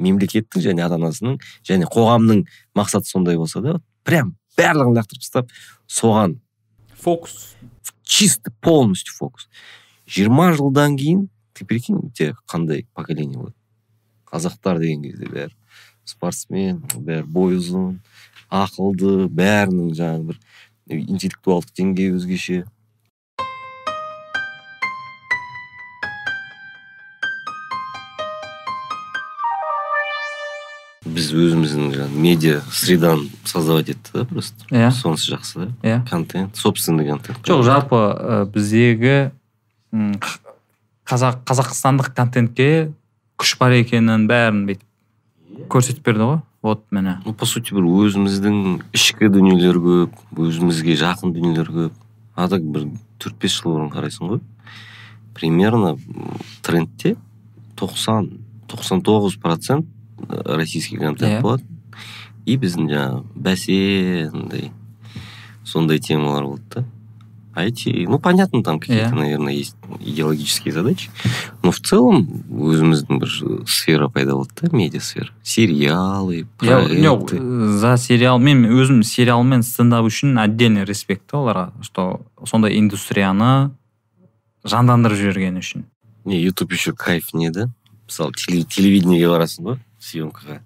мемлекеттің және ата анасының және қоғамның мақсаты сондай болса да прям барлығын лақтырып тастап соған фокус. чисто полностью фокус. Жиырма жылдан кейін ты прикинь у тебя қандай поколение болады? Қазақтар деген кезде бәрі спортсмен бәрі бойы ұзын ақылды бәрінің жаңағы бір интеллектуалдық деңгейі өзгеше. Біз өзіміздің жаңағы медиа среданы создавать етті да просто. Иә. Сонысы жақсы да. Иә. Контент собственный контент жоқ жалпы ә, біздегі қазақ қазақстандық контентке күш бар екенін бәрін бүйтіп көрсетіп берді ғой. Вот міне. Ну по сути бір өзіміздің ішкі дүниелер көп өзімізге жақын дүниелер көп. А так бір төрт бес жыл бұрын қарайсың ғой. Примерно трендте тоқсан тоқсан тоғыз процент российский контент Иә. болады и біздің жаңағы бәсе андай сондай темалар болады да. А эти ну понятно там какие то Иә. наверное есть идеологические задачи. Но в целом өзіміздің бір сфера пайда болды да медиа сфера сериалы проекты. э, за сериал мен өзім сериал мен стендап үшін отдельный респект та оларға что сондай индустрияны жандандырып жібергені үшін. Не ютуб еще кайф не да? Мысалы теле- телевидениеге барасың ғой съемкаға.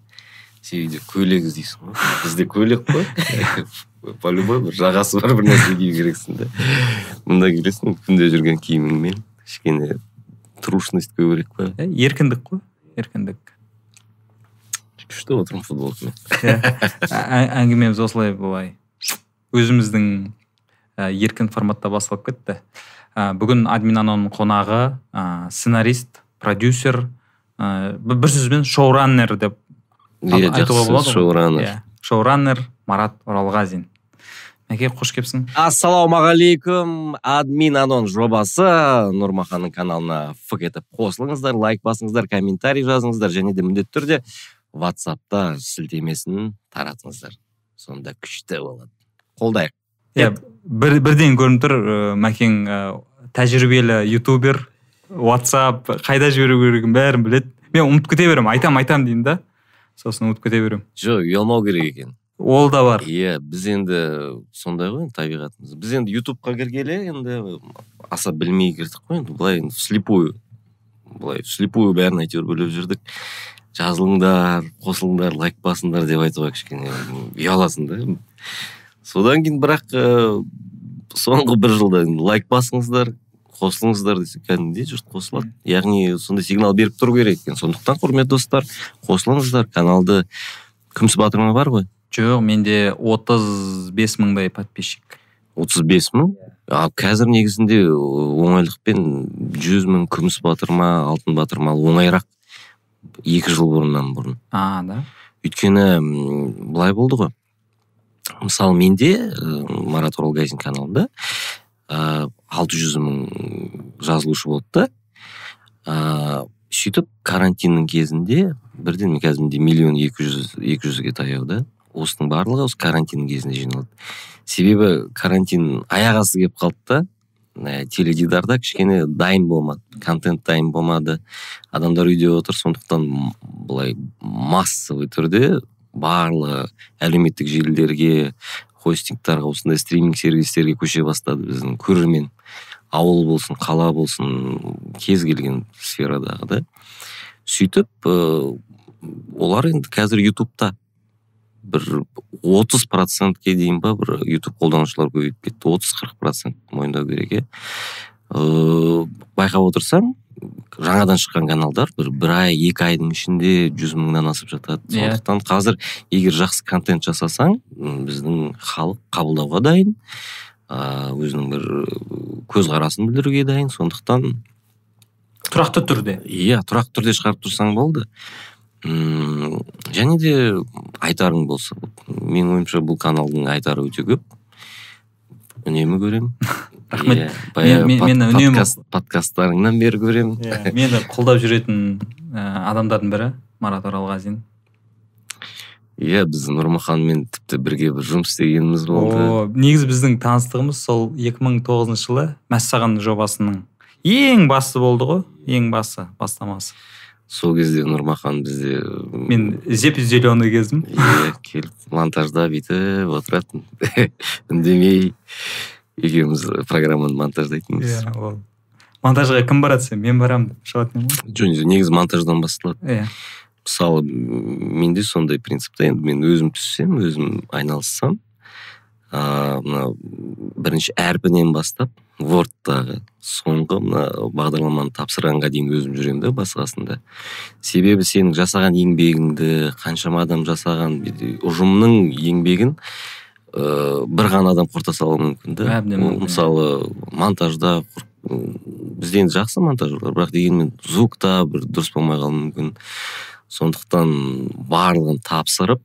Сен үйде көйлек іздейсің ғой. Бізде көйлек қой. По любому бір жағасы бар бір нәрсе кию керексің да мында келесің күнде жүрген киіміңмен кішкене трушность көбірек па еркіндік қой еркіндік. Күшті отырмын футболкамен. Әңгімеміз осылай былай өзіміздің еркін форматта басталып кетті. Бүгін админ аноның қонағы сценарист продюсер ә, бір сөзбен шоураннер деп иә айтуға болады шоураннер. Иә шоураннер марат оралғазин. Мәке қош келіпсің. Ассалаумағалейкум админ анон жобасы. Нұрмаханның каналына фк етіп қосылыңыздар лайк басыңыздар комментарий жазыңыздар және де міндетті түрде ватсапта сілтемесін таратыңыздар. Сонда күшті болады. Қолдайық. Иә бір, бірден көрініп тұр ә, мәкең ә, тәжірибелі ютубер. Ватсап қайда жіберу керегін бәрін біледі. Мен ұмытып кете беремін айтам айтам деймін да. Сосын ұмытып кете беремін. Жоқ ұялмау керек екен. Ол да бар. Иә біз енді сондай ғой енді табиғатымыз. Біз енді ютубқа кіргелі енді аса білмей кірдік қой енді. Былай енді вслепую. Былай вслепую бәрін әйтеуір біліп жүрдік. Жазылыңдар қосылыңдар лайк басыңдар деп айтуға кішкене ұяласың да. Содан кейін бірақ ә, соңғы бір жылда лайк басыңыздар қосылыңыздар десе кәдімгідей жұрт қосылады. Яғни сондай сигнал беріп тұру керек екен. Сондықтан құрметті достар қосылыңыздар. Каналды күміс батырма бар ғой? Жоқ менде отыз бес мыңдай подписчик. Отыз бес мың? Ал қазір негізінде оңайлықпен жүз мың күміс батырма алтын батырма оңайырақ екі жыл бұрыннан бұрын. А да? Өйткені былай болды ғой. Мысалы менде ә, марат оралгазин каналында алты жүз мың жазылушы болды да сөйтіп карантиннің кезінде бірден мен қазір менде миллион екі жүз екі жүзге таяу да. Осының барлығы осы карантиннің кезінде жиналды. Себебі карантин аяқ асты келіп қалды да. Ә, теледидарда кішкене дайын болмады контент дайын болмады. Адамдар үйде отыр сондықтан былай массовый түрде барлығы әлеуметтік желілерге хостингтарға осындай стриминг сервистерге көше бастады біздің көрермен. Ауыл болсын қала болсын кез келген сферадағы да. Сөйтіп олар енді қазір ютубта. Бір отыз процентке дейін ба бір ютуб қолданушылар көбейіп кетті. Отыз қырық процент мойындау керек иә. Ыыы байқап отырсаң жаңадан шыққан каналдар бір бір ай екі айдың ішінде жүз мыңнан асып жатады. Иә. сондықтан қазір егер жақсы контент жасасаң біздің халық қабылдауға дайын ыыы өзінің бір көзқарасын білдіруге дайын. Сондықтан тұрақты түрде. Иә тұрақты түрде шығарып тұрсаң болды. Мм және де айтарың болса менің ойымша бұл каналдың айтары өте көп. Үнемі көремін. Рахмет. Мен- мені үнемі- подкаст- подкасттарыңнан бері көремін. Иә, мені қолдап жүретін ә, адамдардың бірі марат оралғазин. Иә біз нұрмаханмен тіпті бірге бір жұмыс істегеніміз болды. О негізі біздің таныстығымыз сол 2009 жылы мәссаған жобасының ең басы болды ғой ең басы бастамасы. Сол кезде нұрмахан бізде мен зеп зеленый кезім. Иә келіп монтажда бүйтіп отыратын. Үндемей. Екеуміз программаны монтаждайтынбыз иә ол. Монтажға кім барады десем мен барамын деп шығатын едім жоқ негізі монтаждан басталады. Ғой иә. Мысалы менде сондай принципте енді мен өзім түссем өзім айналыссам ыыы мына бірінші әрпінен бастап вордтағы соңғы мына бағдарламаны тапсырғанға дейін өзім жүремін да басқасында себебі сенің жасаған еңбегіңді қаншама адам жасаған ұжымның еңбегін ыыы бір ғана адам құрта салуы мүмкін да Әбден ол мүмкін, иә. мысалы монтажда бізде енді жақсы монтаж бар бірақ дегенмен звукта бір дұрыс болмай қалуы мүмкін. Сондықтан барлығын тапсырып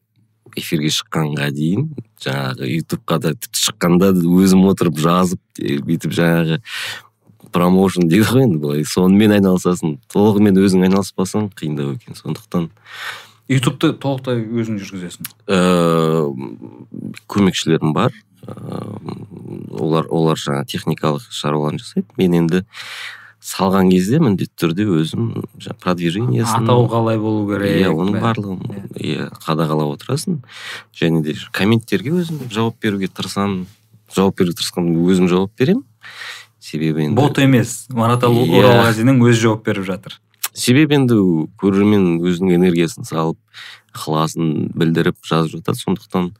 эфирге шыққанға дейін жаңағы ютубқа да тіпті шыққанда да өзім отырып жазып бүйтіп жаңағы промоушн дейді ғой енді былай. Сонымен айналысасың толығымен өзің айналыспасаң қиындау екен. Сондықтан ютубты толықтай өзің жүргізесің. Ыыы көмекшілерім бар. Ыыы олар олар жаңа техникалық шаруаларын жасайды. Мен енді салған кезде міндетті түрде өзім продвижениесін атау қалай болу керек иә оның барлығын иә. қадағалап отырасың. Және де комменттерге өзім жауап беруге тырысамын. Жауап беруге тырысқанда өзім жауап беремін. Себебі енді бот емес. Марат Иә. оралғазиннің өзі жауап беріп жатыр. Себебі енді көрермен өзінің энергиясын салып ықыласын білдіріп жазып жатады. Сондықтан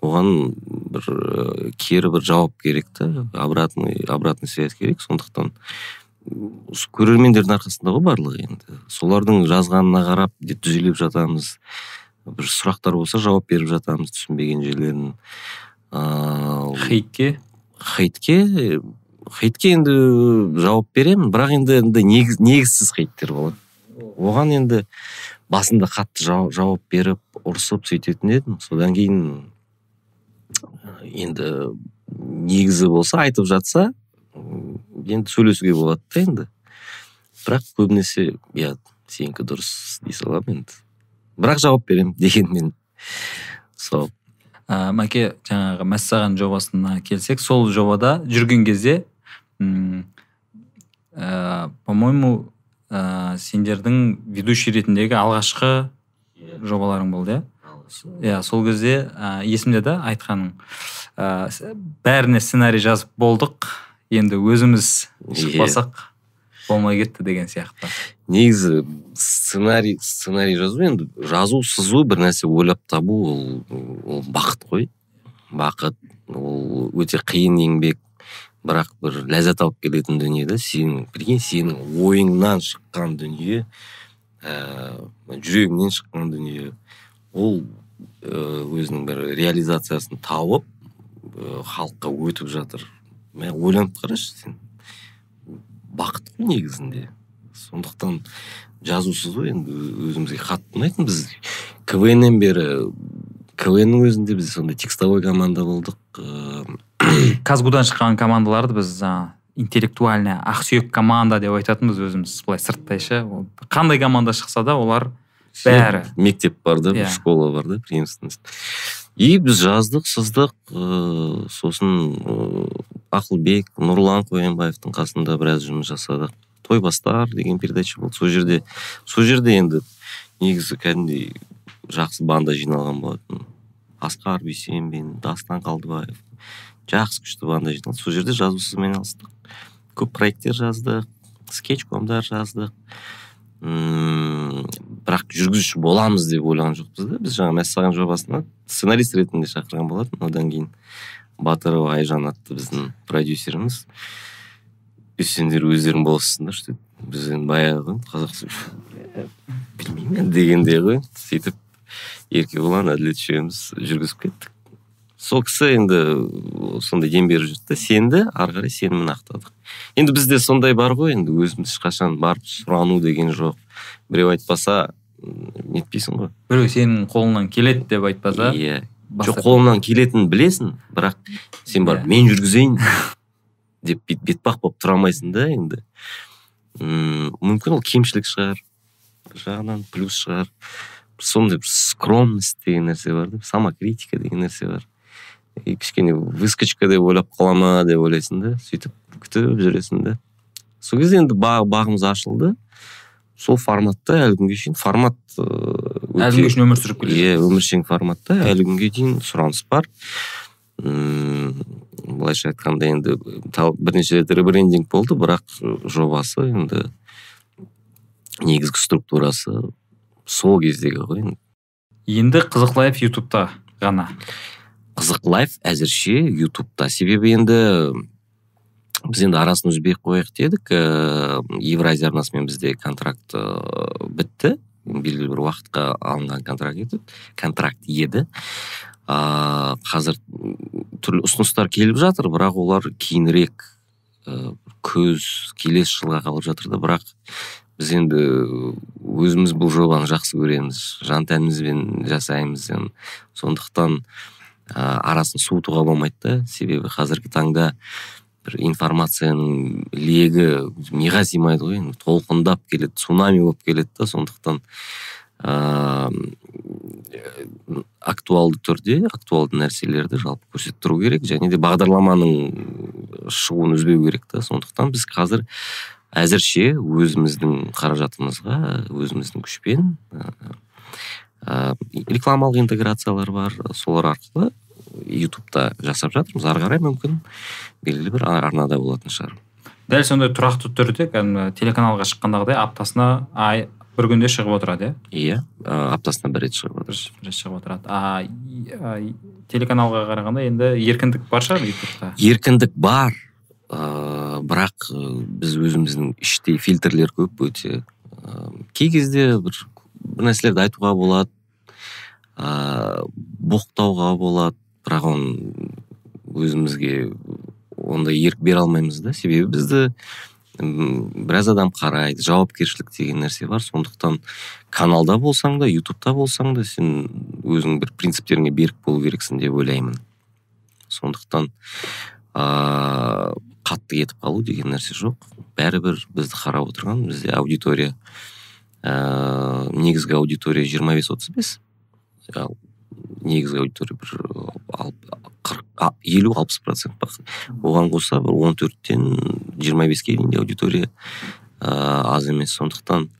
оған бір э, кері бір жауап керек та обратный обратный связь керек. Сондықтан осы көрермендердің арқасында ғой барлығы енді. Солардың жазғанына қарап де түзеліп жатамыз бір сұрақтар болса жауап беріп жатамыз түсінбеген жерлерін. Ыыы хейтке? хейтке хейтке енді жауап беремін бірақ енді енді негіз, негізсіз хейттер болады. Оған енді басында қатты жау- жауап беріп ұрысып сөйтетін едім. Содан кейін енді негізі болса айтып жатса енді сөйлесуге болады да енді. Бірақ көбінесе иә сенікі дұрыс дей саламын енді. Бірақ жауап беремін дегенмен. Сол ә, мәке жаңағы мәссаған жобасына келсек сол жобада жүрген кезде ә, по моему ә, сендердің ведущий ретіндегі алғашқы жобаларың болды иә? Иә сол кезде ә, есімде да айтқаның. Ә, бәріне сценарий жазып болдық енді өзіміз шықпасақ болмай кетті деген сияқты. Негізі сценарий сценарий жазу енді жазу сызу бір нәрсе ойлап табу ол ол бақыт қой. Бақыт ол өте қиын еңбек. Бірақ бір ләззат алып келетін дүние да сенің прикинь сенің ойыңнан шыққан дүние ііі жүрегіңнен шыққан дүние. Ол өзінің бір реализациясын тауып халыққа өтіп жатыр. Мә ойланып қарашы сен. Бақыт қой негізінде. Сондықтан жазу сызу енді өзімізге қатты ұнайтын біз. Квннен бері квннің өзінде біз сондай текстовой команда болдық ыыы казгудан шыққан командаларды біз жаңағы интеллектуальная ақсүйек команда деп айтатынбыз өзіміз былай сырттай ше қандай команда шықса да олар Бәрі. мектеп бар да бір Иә. школа бар да преемственность. И біз жаздық сыздық ыыы сосын ыыы ақылбек нұрлан қоянбаевтың қасында біраз жұмыс жасадық. Тойбастар деген передача болды. Сол жерде сол жерде енді негізі кәдімгідей жақсы банда жиналған болатын. Асқар бейсенбин дастан қалдыбаев. Жақсы күшті банда жиналды. Сол жерде жазу сызумен айналыстық көп проекттер жаздық скетчкомдар жаздық ммм бірақ жүргізуші боламыз деп ойлаған жоқпыз да. Біз жаңа мәссаған жобасына сценарист ретінде шақырған болатын. Одан кейін батырова айжан атты біздің продюсеріміз. «Е, сендер өздерің боласыңдар что біз енді баяғы қазақша білмеймін енді дегендей ғой сөйтіп. Еркебұлан әділет үшеуміз жүргізіп кеттік сол кісі енді сондай дем беріп жүрді да сенді ары қарай сенімін ақтадық. Енді бізде сондай бар ғой енді өзіміз ешқашан барып сұрану деген жоқ. Біреу айтпаса нетпейсің ғой. Біреу сенің қолыңнан келеді деп айтпаса иә. басқа- жоқ қолымнан келетінін білесің бірақ сен барып Иә. мен жүргізейін деп бет- бетпақ болып тұра алмайсың да енді. Мүмкін ол кемшілік шығар бір жағынан плюс шығар. Сондай бір скромность деген нәрсе бар да самокритика деген нәрсе бар. И кішкене выскочка деп ойлап қала ма деп ойлайсың да сөйтіп күтіп жүресің да. Сол кезде енді ба- бағымыз ашылды. Сол форматта әлі күнге шейін формат ыыы, әлі күнге шейін өмір сүріп келе иә өміршең форматта әлі күнге дейін сұраныс бар. Мм былайша айтқанда енді бірнеше рет ребрендинг болды бірақ жобасы енді негізгі структурасы сол кездегі ғой енді. Енді қызық лайф ютубта ғана. Қызық лайф әзірше ютубта. Себебі енді біз енді арасын үзбей ақ қояйық дедік ііі евразия арнасымен бізде контракт ыыы бітті. Белгілі бір уақытқа алынған контракт еді. Контракт еді. Ыыы қазір түрлі ұсыныстар келіп жатыр бірақ олар кейінірек ыыы көз келесі жылға қалып жатыр да. Бірақ біз енді өзіміз бұл жобаны жақсы көреміз жан тәнімізбен жасаймыз сондықтан ыыы арасын суытуға болмайды да. Себебі қазіргі таңда бір информацияның легі миға сыймайды ғой. Толқындап келеді цунами болып келеді да. Сондықтан ыыы актуалды түрде актуалды нәрселерді жалпы көрсетіп тұру керек және де бағдарламаның шығуын үзбеу керек та. Сондықтан біз қазір әзірше өзіміздің қаражатымызға өзіміздің күшпен ыыы рекламалық интеграциялар бар. Солар арқылы ютубта жасап жатырмыз. Ары қарай мүмкін белгілі бір арнада болатын шығар. Дәл сондай тұрақты түрде кәдімгі телеканалға шыққандағыдай аптасына ай бір күнде шығып отырады иә? Иә аптасына бір рет шығып бір жатыр бір шығып отырады. А телеканалға қарағанда енді еркіндік бар шығар ютубта? Еркіндік бар. Ыыы бірақ ы, біз өзіміздің іштей фильтрлер көп өте ыыы кей кезде бір бір нәрселерді айтуға болады ыыы боқтауға болады. Бірақ оны өзімізге ондай ерік бере алмаймыз да. Себебі бізді біраз адам қарайды жауапкершілік деген нәрсе бар. Сондықтан каналда болсаң да ютубта болсаң да сен өзің бір принциптеріңе берік болу керексің деп ойлаймын. Сондықтан ыыы қатты кетіп қалу деген нәрсе жоқ. Бәрібір бізді қарап отырған бізде аудитория ыыы негізгі аудитория жиырма бес отыз бес. Негізгі аудитория бір елу алпыс процент ба оған қоса бір он төрттен жиырма беске дейін де аудитория ыыы аз емес. Сондықтан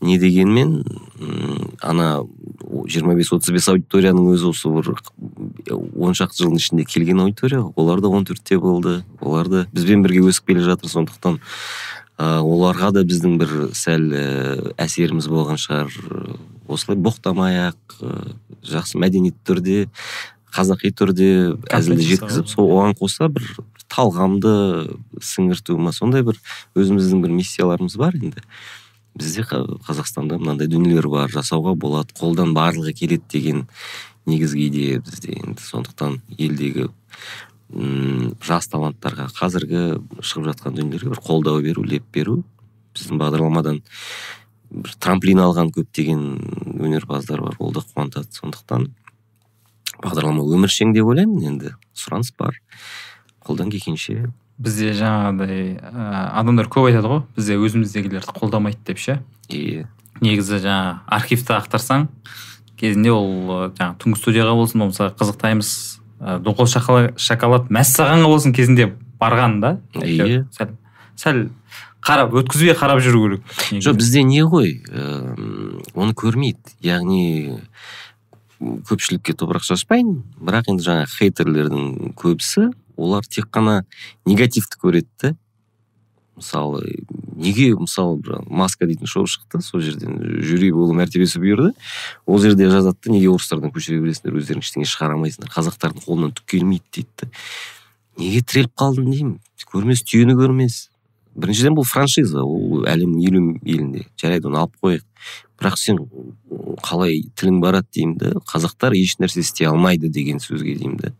не дегенмен ана жиырма бес отыз бес аудиторияның өзі осы бір он шақты жылдың ішінде келген аудитория ғой. олар да он төртте болды олар да бізбен бірге өсіп келе жатыр. Сондықтан ы оларға да біздің бір сәл ііі әсеріміз болған шығар. Осылай боқтамай ақ ы, жақсы мәдени түрде қазақи түрде әзілді жеткізіп сол оған қоса бір талғамды сіңірту ма сондай бір өзіміздің бір миссияларымыз бар енді. Бізде қа- қазақстанда мынандай дүниелер бар жасауға болады қолдан барлығы келеді деген негізгі идея бізде енді. Сондықтан елдегі м жас таланттарға қазіргі шығып жатқан дүниелерге бір қолдау беру леп беру біздің бағдарламадан бір трамплин алған көптеген өнерпаздар бар ол да қуантады. Сондықтан бағдарлама өміршең деп ойлаймын. Енді сұраныс бар. Қолдан келгенше бізде жаңағыдай ә, адамдар көп айтады ғой бізде өзіміздегілерді қолдамайды деп ше. И негізі жаңа архивті ақтарсаң кезінде ол жаңағы түнгі студияға болсын болмаса қызық таймс ы, доңғол шоколад, мәссағанға болсын кезінде барған да. Иә. сәл сәл қарап өткізбей қарап жүру керек. Жоқ бізде не ғой ыыы оны көрмейді. Яғни көпшілікке топырақ шашпайын. Бірақ енді жаңа хейтерлердің көбісі олар тек қана негативті көреді да мысалы неге мысалы бір маска дейтін шоу шықты сол жерден жюри болу мәртебесі бұйырды. Ол жерде жазады да неге орыстардан көшіре бересіңдер өздерің ештеңе шығара алмайсыңдар қазақтардың қолынан түк келмейді дейді неге тіреліп қалдың деймін? Көрмес түйені көрмес. Біріншіден бұл франшиза ол әлемнің елу елінде жарайды оны алып қояйық. Бірақ сен қалай тілің барады деймін да қазақтар еш нәрсе істей алмайды деген сөзге деймін да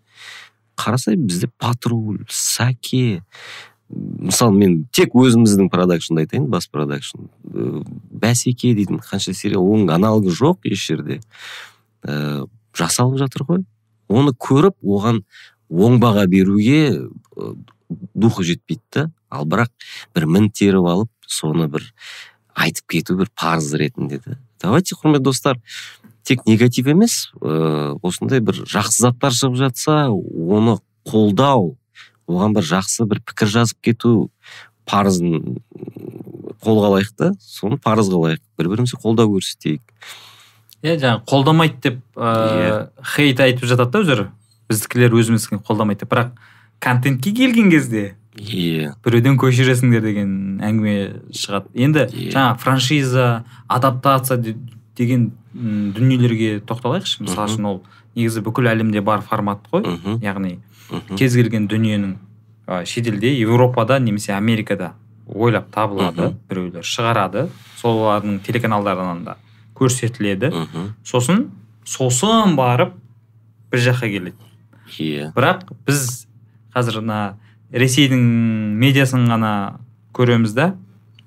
қарасай бізде патруль саке. Мысалы мен тек өзіміздің продакшнды айтайын бас продакшн. Э, бәсеке дейтін қанша сериал оның аналогы жоқ еш жерде. Ә, жасалып жатыр ғой. Оны көріп оған оң баға беруге ы, духы жетпейді да. Ал бірақ бір мін теріп алып соны бір айтып кету бір парыз ретінде да давайте құрметті достар тек негатив емес ыыы осындай бір жақсы заттар шығып жатса оны қолдау оған бір жақсы бір пікір жазып кету парызын қолға алайық та. Соны парыз қылайық бір бірімізге қолдау көрсетейік. Иә жаңағы қолдамайды деп ыыы хейт айтып жатады да өздері. Біздікілер өзіміздікін қолдамайды деп. Бірақ контентке келген кезде иә. біреуден көшіресіңдер деген әңгіме шығады. Енді Иә. жаңа франшиза адаптация деген м, дүниелерге тоқталайықшы. Мысалы үшін ол негізі бүкіл әлемде бар формат қой. Мхм яғни мхм кез келген дүниенің ә, шетелде еуропада немесе америкада ойлап табылады Мгм. біреулер шығарады. Солардың телеканалдарынан да көрсетіледі. Сосын сосын барып бір жаққа келеді. Иә бірақ біз қазір мына ресейдің медиасын ғана көреміз да.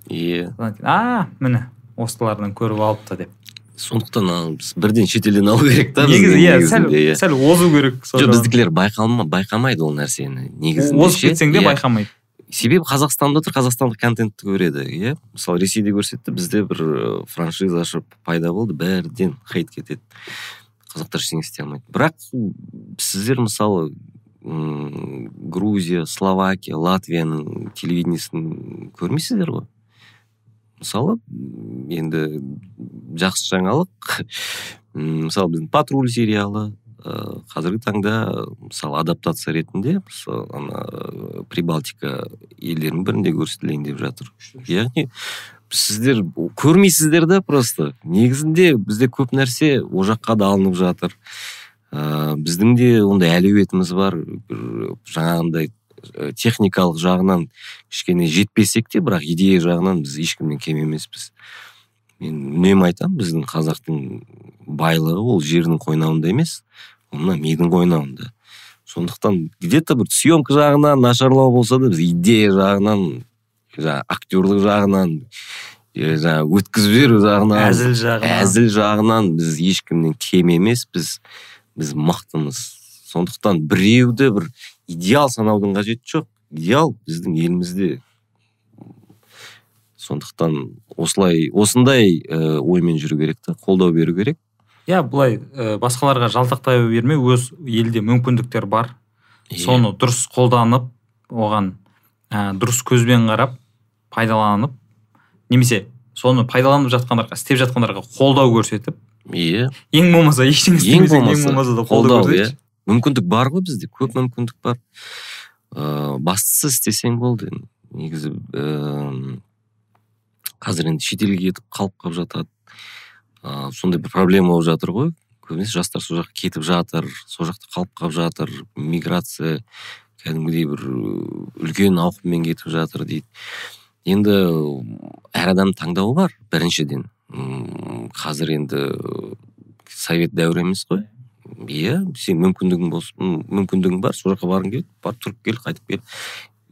Иә а міне осылардан көріп алыпты деп. Сондықтан бірден шетелден алу керек та негізі иә сәл иә. сәл озу керек жоқ біздікілер байқалма байқамайды ол нәрсені негізінде озып кетсең де Иә. байқамайды. Себебі қазақстанда отыр қазақстандық контентті көреді иә. Мысалы ресейде көрсетті бізде бір франшиза ашып пайда болды бәріден хейт кетеді. Қазақтар ештеңе істей алмайды. Бірақ сіздер мысалы грузия словакия латвияның телевидениесін көрмейсіздер ғой? Мысалы енді жақсы жаңалық. Мысалы біздің патруль сериалы э, қазіргі таңда мысалы адаптация ретінде мысалы ана э, прибалтика елдерінің бірінде көрсетілейін деп жатыр. Яғни сіздер көрмейсіздер да просто. Негізінде бізде көп нәрсе ол жаққа да алынып жатыр. Ә, біздің де ондай әлеуетіміз бар. Бір жаңағындай э, техникалық жағынан кішкене жетпесек те бірақ идея жағынан біз ешкімнен кем емеспіз. Мен үнемі айтамын біздің қазақтың байлығы ол жердің қойнауында емес ол мына мидың қойнауында. Сондықтан где то бір съемка жағынан нашарлау болса да біз идея жағынан жаңағы актерлық жағынан жаңағы өткізіп жіберу жағынан әзіл жағынан. әзіл жағынан біз ешкімнен кем емеспіз біз мықтымыз. Сондықтан біреуді бір идеал санаудың қажеті жоқ. Идеал біздің елімізде. Сондықтан осылай осындай ә, оймен жүру керек та қолдау беру керек. Иә былай ә, басқаларға жалтақтай бермей өз елде мүмкіндіктер бар. Соны дұрыс қолданып оған ә, дұрыс көзбен қарап пайдаланып немесе соны пайдаланып жатқандарға істеп жатқандарға қолдау көрсетіп иә. ең болмаса ештеңе ең істемесең ең болмаса да қолдау қолдау, иә. көрсетші мүмкіндік бар ғой бізде көп мүмкіндік бар. Ыыы бастысы істесең болды негізі ііі қазір енді шетелге кетіп қалып қалып жатады. Ыыы сондай бір проблема болып жатыр ғой. Көбінесе жастар сол жаққа кетіп жатыр сол жақта қалып қалып жатыр. Миграция кәдімгідей бір үлкен ауқыммен кетіп жатыр дейді. Енді әр адам таңдауы бар біріншіден. Қазір енді совет дәуірі емес қой. Иә сен мүмкіндігің м, мүмкіндігің бар сол жаққа барғың келеді барып тұрып кел қайтып кел.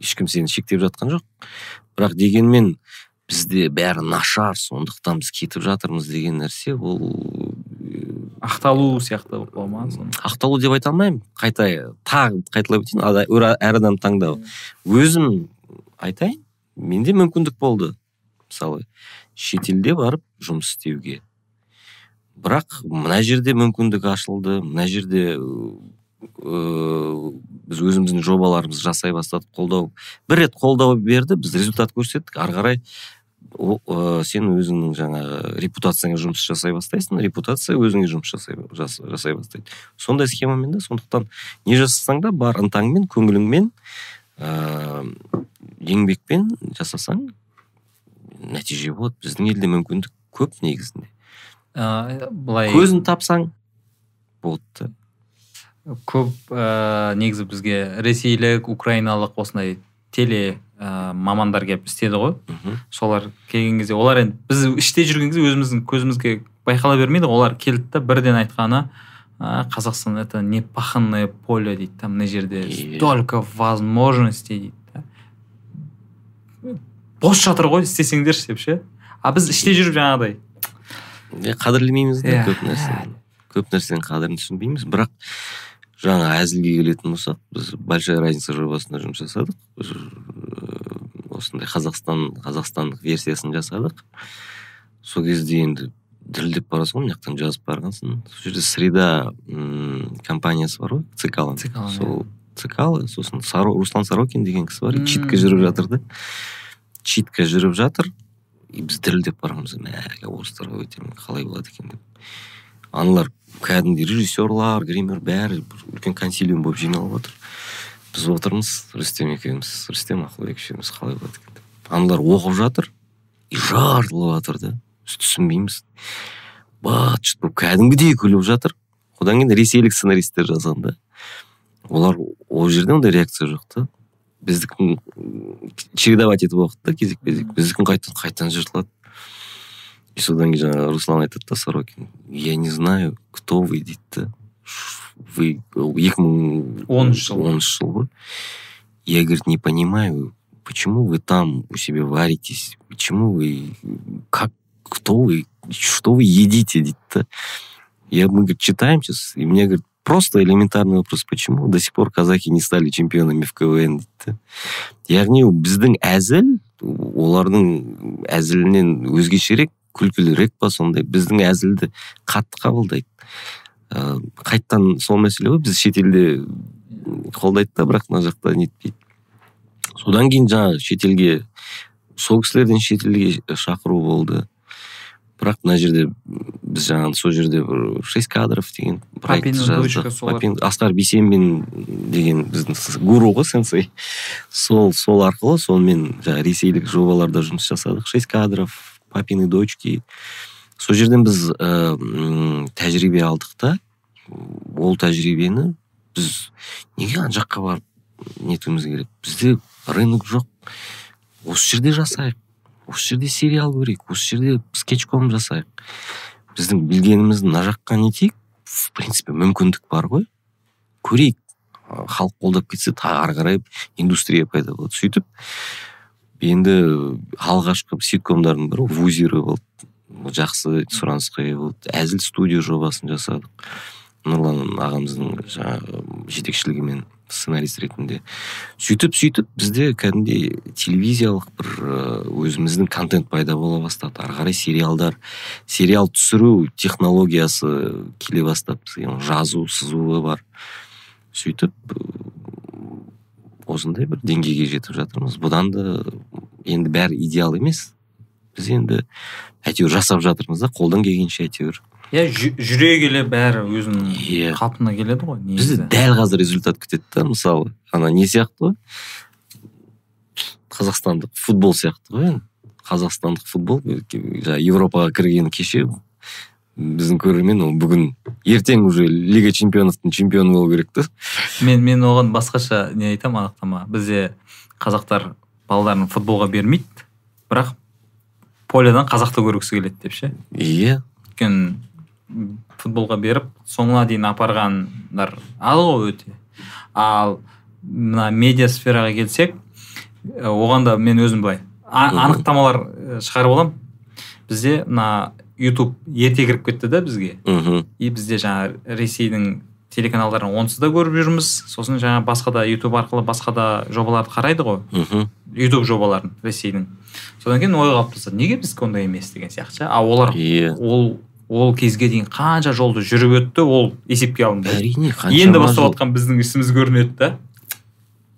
Ешкім сені шектеп жатқан жоқ. Бірақ дегенмен бізде бәрі нашар сондықтан біз кетіп жатырмыз деген нәрсе ол э, ақталу сияқты бола ма ақталу деп айта алмаймын. Қайта тағы қайталап өтейін әр адам таңдау. Өзім айтайын менде мүмкіндік болды. Мысалы шетелде барып жұмыс істеуге. Бірақ мына жерде мүмкіндік ашылды мына жерде ыыы біз өзіміздің жобаларымызды жасай бастадық қолдау бір рет қолдау берді біз результат көрсеттік. Ары қарай ы, сен өзіңнің жаңағы репутацияңа жұмыс жасай бастайсың репутация өзіңе жұмыс жасай, жас- жасай бастайды. Сондай схемамен да сондықтан не жасасаң да бар ынтаңмен көңіліңмен ыыы еңбекпен жасасаң нәтиже болады. Біздің елде мүмкіндік көп негізінде. Ә, былай көзін тапсаң болды көп ә, негізі бізге ресейлік украиналық осындай теле ә, мамандар келіп істеді ғой. Солар келген кезде олар енді біз іште жүрген кезде өзіміздің көзімізге байқала бермейді ғой. олар келді да бірден айтқаны «А, қазақстан это непаханное поле дейді да мына жерде столько возможностей дейді да. Бос жатыр ғой істесеңдерші деп ше. А біз іште жүріп жаңағыдай Е, қадірлемейміз да Иә. көп нәрсені. көп нәрсенің қадірін түсінбейміз. Бірақ жаңа әзілге келетін болсақ біз большая разница жобасында жұмыс жасадық. Осындай қазақстан қазақстандық версиясын жасадық. Сол кезде енді дірілдеп барасың ғой мына жақтан жазып барғансың. Сол жерде среда м, компаниясы бар ғой цикала Цикала, иә. сол цикала сосын руслан сорокин деген кісі бар читка жүріп жатыр да. Читка жүріп жатыр. И біз дірілдеп барамыз мә орыстарға өйтемін қалай болады екен деп. Аналар кәдімгідей режиссерлар гример бәрі үлкен консилиум болып жиналып отыр. Біз отырмыз рүстем екеуміз рүстем ақылбек үшеуміз қалай болады екен деп. Аналар оқып жатыр и жарылып жатыр да. Біз түсінбейміз. Быт шыт болып кәдімгідей күліп жатыр. Одан кейін ресейлік сценаристтер жазған да. Олар ол жерде ондай реакция жоқ та. біздікін чередовать етіп оқыды да кезек кезек біздікін қайтадан қайтадан жыртылады и содан кейін жаңағы руслан айтады да сорокин я не знаю кто вы дейді да вы екі мың оныншы жыл оныншы жыл ғой я говорит не понимаю почему вы там у себя варитесь почему вы как кто вы что вы едите дейді да я мы говорит читаем сейчас и мне говорит просто элементарный вопрос почему до сих пор казахи не стали чемпионами в квн? Дейді яғни біздің әзіл олардың әзілінен өзгешерек күлкілірек па сондай? Біздің әзілді қатты қабылдайды. Ә, қайтадан сол мәселе ғой біз шетелде қолдайды да бірақ мына жақта нетпейді содан кейін жаңағы шетелге сол кісілерден шетелге шақыру болды. Бірақ мына жерде біз жаңағы сол жерде бір шесть кадров деген проект жаздық. асқар бейсенбин деген біздің гуру ғой сенсей. Сол сол арқылы сонымен жаңағы ресейлік жобаларда жұмыс жасадық. Шесть кадров папины дочки. Сол жерден біз ә, тәжірибе алдық та. Ол тәжірибені біз неге ана жаққа барып нетуіміз керек? Бізде рынок жоқ. Осы жерде жасайық. Осы жерде сериал көрейік осы жерде скетчком жасайық. Біздің білгенімізді мына жаққа нетейік в принципе мүмкіндік бар ғой. Көрейік. Халық қолдап кетсе та- ары қарай индустрия пайда болады сөйтіп. Енді алғашқы ситкомдардың бірі вузиры болды. Жақсы сұранысқа ие болды. Әзіл студия жобасын жасадық. Нұрлан ағамыздың жаңағы жетекшілігімен сценарист ретінде сөйтіп сөйтіп бізде кәдімгідей телевизиялық бір өзіміздің контент пайда бола бастады. Ары қарай сериалдар сериал түсіру технологиясы келе бастады. Бізге жазу сызуы бар. Сөйтіп осындай бір деңгейге жетіп жатырмыз. Бұдан да енді бәрі идеал емес. Біз енді әйтеуір жасап жатырмыз да қолдан келгенше әйтеуір иә жүре келе бәрі өзінің иә қалпына келеді ғой негізі дәл қазір результат күтеді да мысалы ана не сияқты ғой қазақстандық футбол сияқты ғой енді қазақстандық футбол жаңағы европаға кірген кеше біздің көрермен ол бүгін ертең уже лига чемпионовтың чемпионы болу керек та мен мен оған басқаша не айтамын анықтама бізде қазақтар балаларын футболға бермейді бірақ полядан қазақты көргісі келеді деп ше иә өйткені футболға беріп соңына дейін апарғандар аз ғой өте. Ал мына медиа сфераға келсек э, оған да мен өзім былай анықтамалар э, шығарып аламын бізде мына ютуб ерте кіріп кетті да бізге. Мхм и бізде жаңа ресейдің телеканалдарын онсыз да көріп жүрміз. Сосын жаңа басқа да ютуб арқылы басқа да жобаларды қарайды ғой. Мхм ютуб жобаларын ресейдің. Содан кейін ой қалыптасады. Неге біздікі ондай емес деген сияқты ше? А олар иә ол ол кезге дейін қанша жолды жүріп өтті ол есепке алынбайды әрине енді бастап жатқан біздің ісіміз көрінеді да.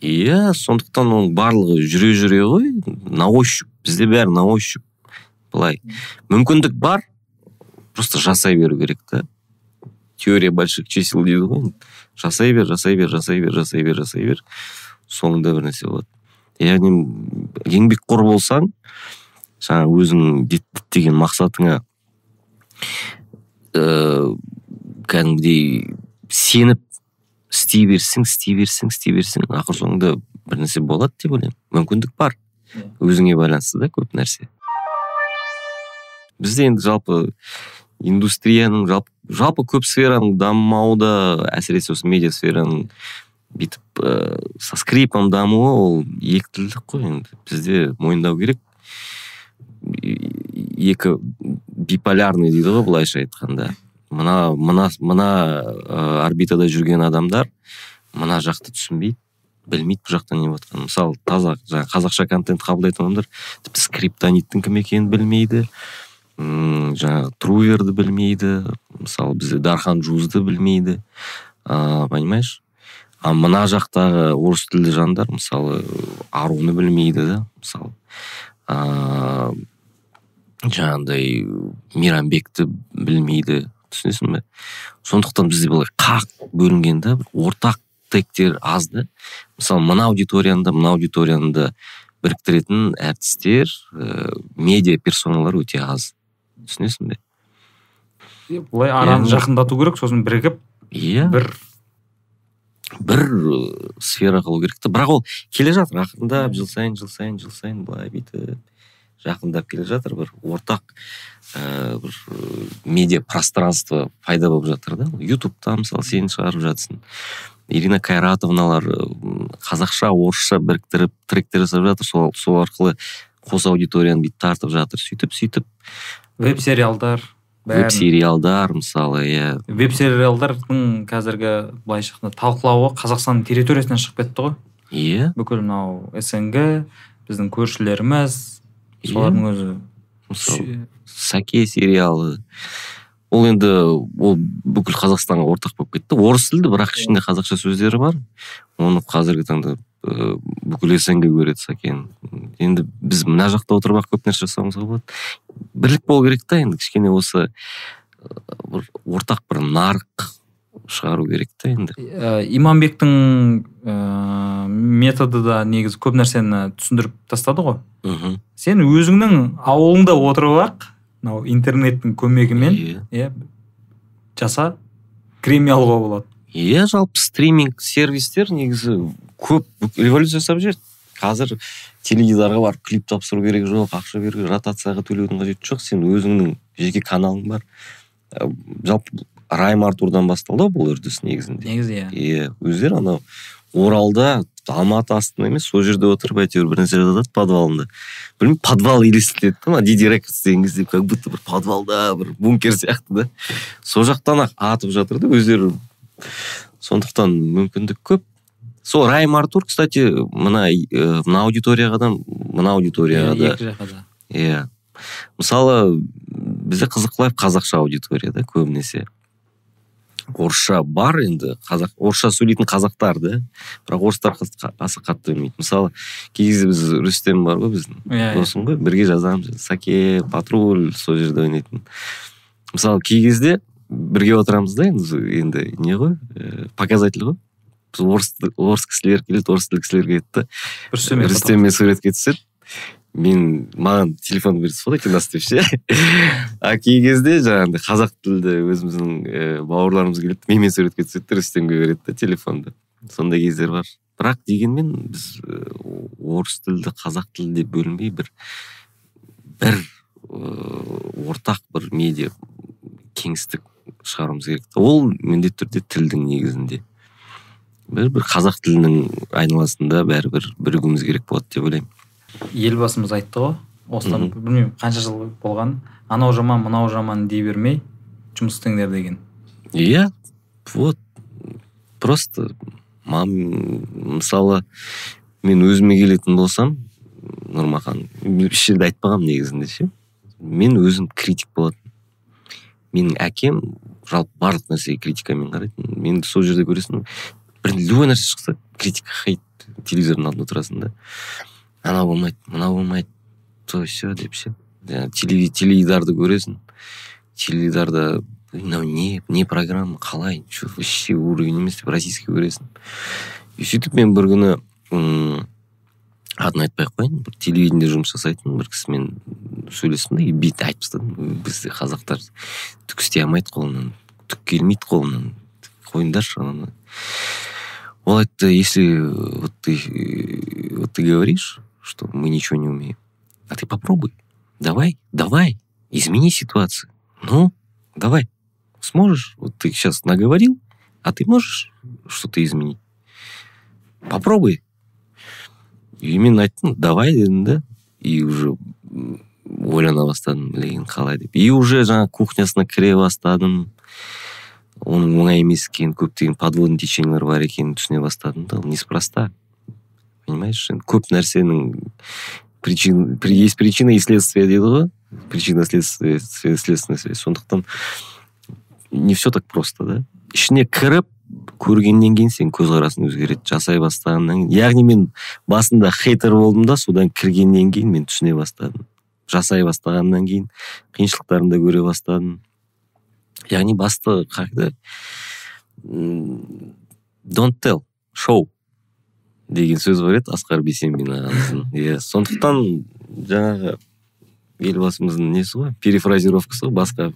Иә сондықтан оның барлығы жүре жүре ғой. На ощупь бізде бәрі на ощупь. Былай. Мүмкіндік бар просто жасай беру керек та. Теория больших чисел дейді ғой. Жасай бер жасай бер жасай бер жасай бер жасай бер. Соңында бір нәрсе болады. Яғни еңбекқор болсаң жаңағы өзің діттеген мақсатыңа ыыы кәдімгідей сеніп істей берсең істей берсең істей берсең ақыр соңында бір нәрсе болады деп ойлаймын. Мүмкіндік бар. Өзіңе байланысты да көп нәрсе. Бізде енді жалпы индустрияның жалпы, жалпы көп сфераның дамымауы да әсіресе осы медиа сфераның бүйтіп ә, со скрипом дамуы ол екітілдік қой. Енді бізде мойындау керек. Екі биполярный дейді ғой былайша айтқанда. Мына мына мына ә, орбитада жүрген адамдар мына жақты түсінбейді білмейді бұл жақта не болып мысалы таза жаңағы қазақша контент қабылдайтын адамдар тіпті скриптониттің кім екенін білмейді м жаңағы труверді білмейді мысалы бізде дархан жузды білмейді. А, понимаешь? А мына жақтағы орыс тілді жандар мысалы аруны білмейді да мысалы. А, жаңағындай мейрамбекті білмейді түсінесің бе? Сондықтан бізде былай қақ бөлінген да ортақ тегтер аз да. Мысалы мына аудиторияны да мына аудиторияны да біріктіретін әртістер ә, медиа персоналар өте аз. Түсінесің бе? Былай араны жақындату керек сосын бірігіп иә. бір бір сфера қылу керек та. Бірақ ол келе жатыр ақырындап жыл сайын жыл сайын жыл сайын былай бүйтіп. Жақындап келе жатыр бір ортақ ә, бір ә, медиа пространство пайда болып жатыр да. Ютубта мысалы сен шығарып жатсың. Ирина кайратовналар ә, қазақша орысша біріктіріп тректер жасап жатыр. Сол, сол арқылы қос аудиторияны бүйтіп тартып жатыр. Сөйтіп сөйтіп. Веб сериалдар веб сериалдар мысалы иә. Веб сериалдардың қазіргі былайша айтқанда талқылауы қазақстанның территориясынан шығып кетті ғой. Иә. Бүкіл мынау снг біздің көршілеріміз солардың өзі мысалы сәке сериалы. Ол енді ол бүкіл қазақстанға ортақ болып кетті. Орыс тілді бірақ ішінде қазақша сөздері бар. Оны қазіргі таңда бүкіл снг көреді сәкені енді біз мына жақта отырып ақ көп нәрсе жасауымызға болады бірлік болу керек та енді кішкене осы бір ортақ бір нарық шығару керек та енді. Ә, иманбектің ә, методы да негізі көп нәрсені түсіндіріп тастады ғой. Мхм. Сен өзіңнің ауылыңда отырып ақ мынау интернеттің көмегімен Иә. жаса премия алуға болады. Иә жалпы стриминг сервистер негізі көп революция жасап жіберді. Қазір теледидарға барып клип тапсыру керек жоқ ақша беру ротацияға төлеудің қажеті жоқ. Сен өзіңнің жеке каналың бар. Жалпы райм артурдан басталды бұл үрдіс негізінде. Негізі иә. Иә өздері анау оралда алматы астында емес сол жерде отырып әйтеуір бір нәрсе жазады подвалында. Білмеймін подвал елестетеді да ана диди рекордс деген кезде как будто бір подвалда бір бункер сияқты да. Сол жақтан ақ атып жатыр да өздері. Сондықтан мүмкіндік көп. Сол райм артур кстати мына мына аудиторияға да мына аудиторияға да. екі жаққа да. Иә мысалы бізде қызықлайв қазақша аудитория да көбінесе. Орысша бар енді қазақ орысша сөйлейтін қазақтар да. Бірақ орыстар аса қатты білмейді мысалы кей кезде біз рүстем бар ғой біздің иә иә. досым ғой бірге жазамыз саке патруль сол жерде ойнайтын. Мысалы кей кезде бірге отырамыз да енді енді не ғой ә, показатель ғой. Біз орыс орыс кісілер келеді орыс тілді кісілер келеді да. Рүстем рүстеммен суретке түседі. Мен маған телефон берді сфоткай нас деп ше а кей кезде жаңағындай қазақ тілді өзіміздің ііі бауырларымыз келеді менімен суретке түседі де рүстемге береді да телефонды. Сондай кездер бар. Бірақ дегенмен біз орыс тілді қазақ тілді деп бөлінбей бір бір ыыы ортақ бір медиа кеңістік шығаруымыз керек ол міндетті түрде тілдің негізінде. Бір бір қазақ тілінің айналасында бәрібір бірігуіміз керек болады деп ойлаймын. Елбасымыз айтты ғой. Осыдан білмеймін қанша жыл болған. Анау жаман мынау жаман дей бермей жұмыс істеңдер деген. Иә вот. Просто мам мысалы мен өзіме келетін болсам нұрмахан еш жерде айтпағанмын негізінде ше. Мен өзім критик болатын. Менің әкем жалпы барлық нәрсеге критикамен қарайтын. Мен сол жерде көресің бір любой нәрсе шықса критика хейт телевизордың алдында отырасың да. Анау болмайды мынау болмайды. То все деп ше. Телеви- теледидарды көресің. Теледидарда мынау не не программа қалай? Че вообще уровень емес деп российский көресің. И сөйтіп мен бір күні атын айтпай ақ қояйын. Бір телевидениеде жұмыс жасайтын бір кісімен сөйлестім да и бүйтіп айтып тастадым бізде қазақтар түк істей алмайды қолынан түк келмейді қолынан қойыңдаршы ананы. Ол айтты если вот ты э, вот ты говоришь что мы ничего не умеем а ты попробуй давай давай измени ситуацию ну давай сможешь вот ты сейчас наговорил а ты можешь что-то изменить попробуй и мен айттым давай дедім да и уже м, ойлана бастадым блин қалай деп и уже жаңағы кухнясына кіре бастадым оның оңай емес екенін көптеген подводный течениелер бар екенін түсіне бастадым да ол неспроста понимаешь? Енді көп нәрсенің причин при- есть причина и следствие дейді ғой причина следствие след- следственная связь. Сондықтан не все так просто да? Ішіне кіріп көргеннен кейін сен көзқарасың өзгереді жасай бастағаннан кейін. Яғни мен басында хейтер болдым да содан кіргеннен кейін мен түсіне бастадым. Жасай бастағаннан кейін қиыншылықтарын да көре бастадым. Яғни басты don't tell шоу. Деген сөз бар еді асқар бейсенбин ағамыздың. Иә сондықтан жаңағы елбасымыздың несі ғой? Перефразировкасы ғой басқа.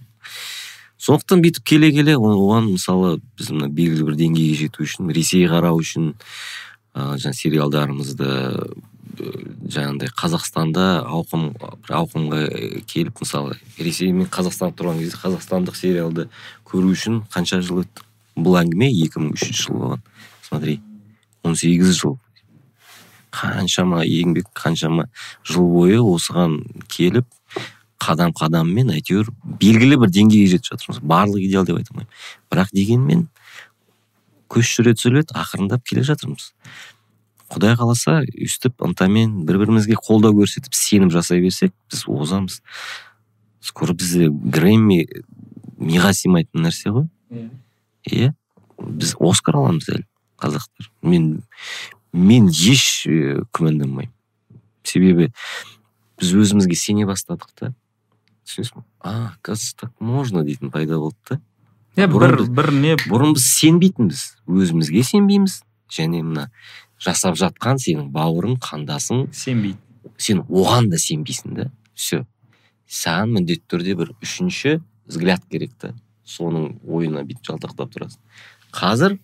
Сондықтан бүйтіп келе келе оған мысалы біз мына белгілі бір деңгейге жету үшін ресей қарау үшін ыыы жаңа сериалдарымызды жаңағындай қазақстанда ауқым бір ауқымға келіп мысалы ресей мен қазақстан тұрған кезде қазақстандық сериалды көру үшін қанша жыл өтті? Бұл әңгіме 2003 жыл болған. Смотри 18 жыл. Қаншама еңбек қаншама жыл бойы осыған келіп қадам қадаммен әйтеуір белгілі бір деңгейге жетіп жатырмыз. Барлық идеал деп айта алмаймын. Бірақ дегенмен көш жүре түзеледі ақырындап келе жатырмыз. Құдай қаласа өйстіп ынтамен бір бірімізге қолдау көрсетіп сенім жасай берсек біз озамыз. Скоро бізде грэмми миға сыймайтын нәрсе ғой. Иә. Біз оскар аламыз әлі қазақтар. Мен мен еш ә, күмәнданбаймын. Себебі біз өзімізге сене бастадық та. Түсінесің а оказывается так можно дейтін пайда болды да. Иә бір бір не бұрын біз сенбейтінбіз. Өзімізге сенбейміз. Және мына жасап жатқан сенің бауырың қандасың. Сенбейді. Сен оған да сенбейсің да. Все. Саған міндетті түрде бір үшінші взгляд керек та. Соның ойына бүйтіп жалтақтап тұрасың. Қазір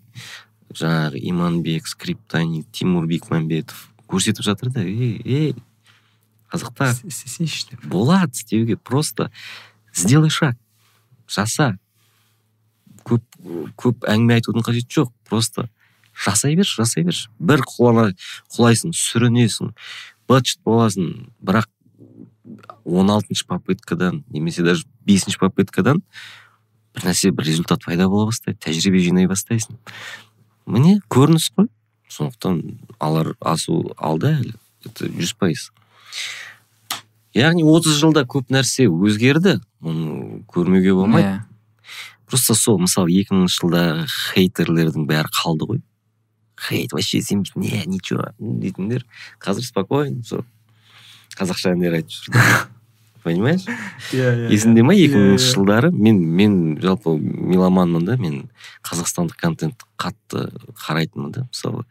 жаңағы иманбек скриптоник тимур бекмамбетов көрсетіп жатыр да ей ей қазақтар істесейші деп. Болады істеуге просто сделай шаг жаса. Көп көп әңгіме айтудың қажеті жоқ просто жасай берші жасай берші. Бір құлана құлайсың сүрінесің быт боласың. Бірақ он алтыншы попыткадан немесе даже бесінші попыткадан бір нәрсе бір результат пайда бола бастайды тәжірибе жинай бастайсың. Міне көрініс қой. Сондықтан алар асу алда әлі. Это жүз пайыз. Яғни отыз жылда көп нәрсе өзгерді оны көрмеуге болмайды. Иә. просто сол мысалы екі мыңыншы жылдағы хейтерлердің бәрі қалды ғой. Хейт вообще сенбейді не ничего дейтіндер. Қазір спокойно сол қазақша әндер айтып жүр. понимаешь? Иә иә есіңде ма екі мыңыншы жылдары? Мен мен жалпы меломанмын да мен қазақстандық контентті қатты қарайтынмын да. Мысалы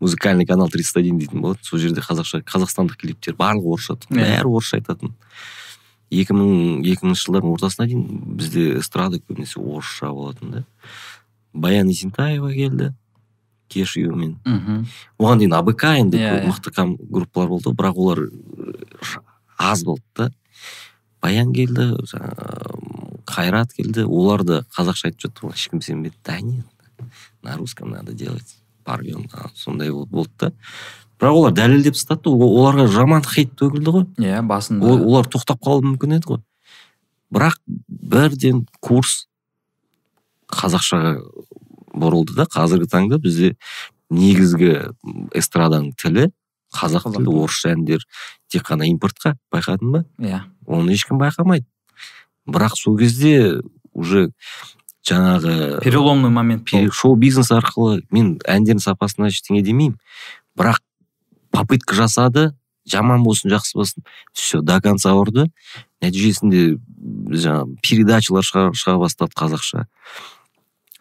музыкальный канал 31 дейтін болатын сол жерде қазақша қазақстандық клиптер барлығы орысша Иә. бәрі орысша айтатын. Екі мың екі мыңыншы жылдардың ортасына дейін бізде эстрада көбінесе орысша болатын да. Баян есентаева келді кешьюмен мхм. Оған дейін абк енді Иә, иә. мықты группалар болды бірақ олар аз болды да. Баян келді жаңағы қайрат келді. Олар да қазақша айтып жатты ғой. Ешкім сенбеді. Да нет на русском надо делать. Порвем сондай бол- болды да. Бірақ олар дәлелдеп тастады оларға жаман хейт төгілді ғой. Иә басында. Ол- олар тоқтап қалуы мүмкін еді ғой. Бірақ бірден курс қазақшаға бұрылды да. Қазіргі таңда бізде негізгі эстраданың тілі қазақ тілі. орысша әндер тек қана импортқа байқадың ба? Иә. Оны ешкім байқамайды. Бірақ сол кезде уже жаңағы переломный момент шоу бизнес арқылы мен әндердің сапасына ештеңе демеймін. Бірақ попытка жасады жаман болсын жақсы болсын все до конца ұрды. Нәтижесінде жаңағы передачалар шыға, шыға бастады қазақша.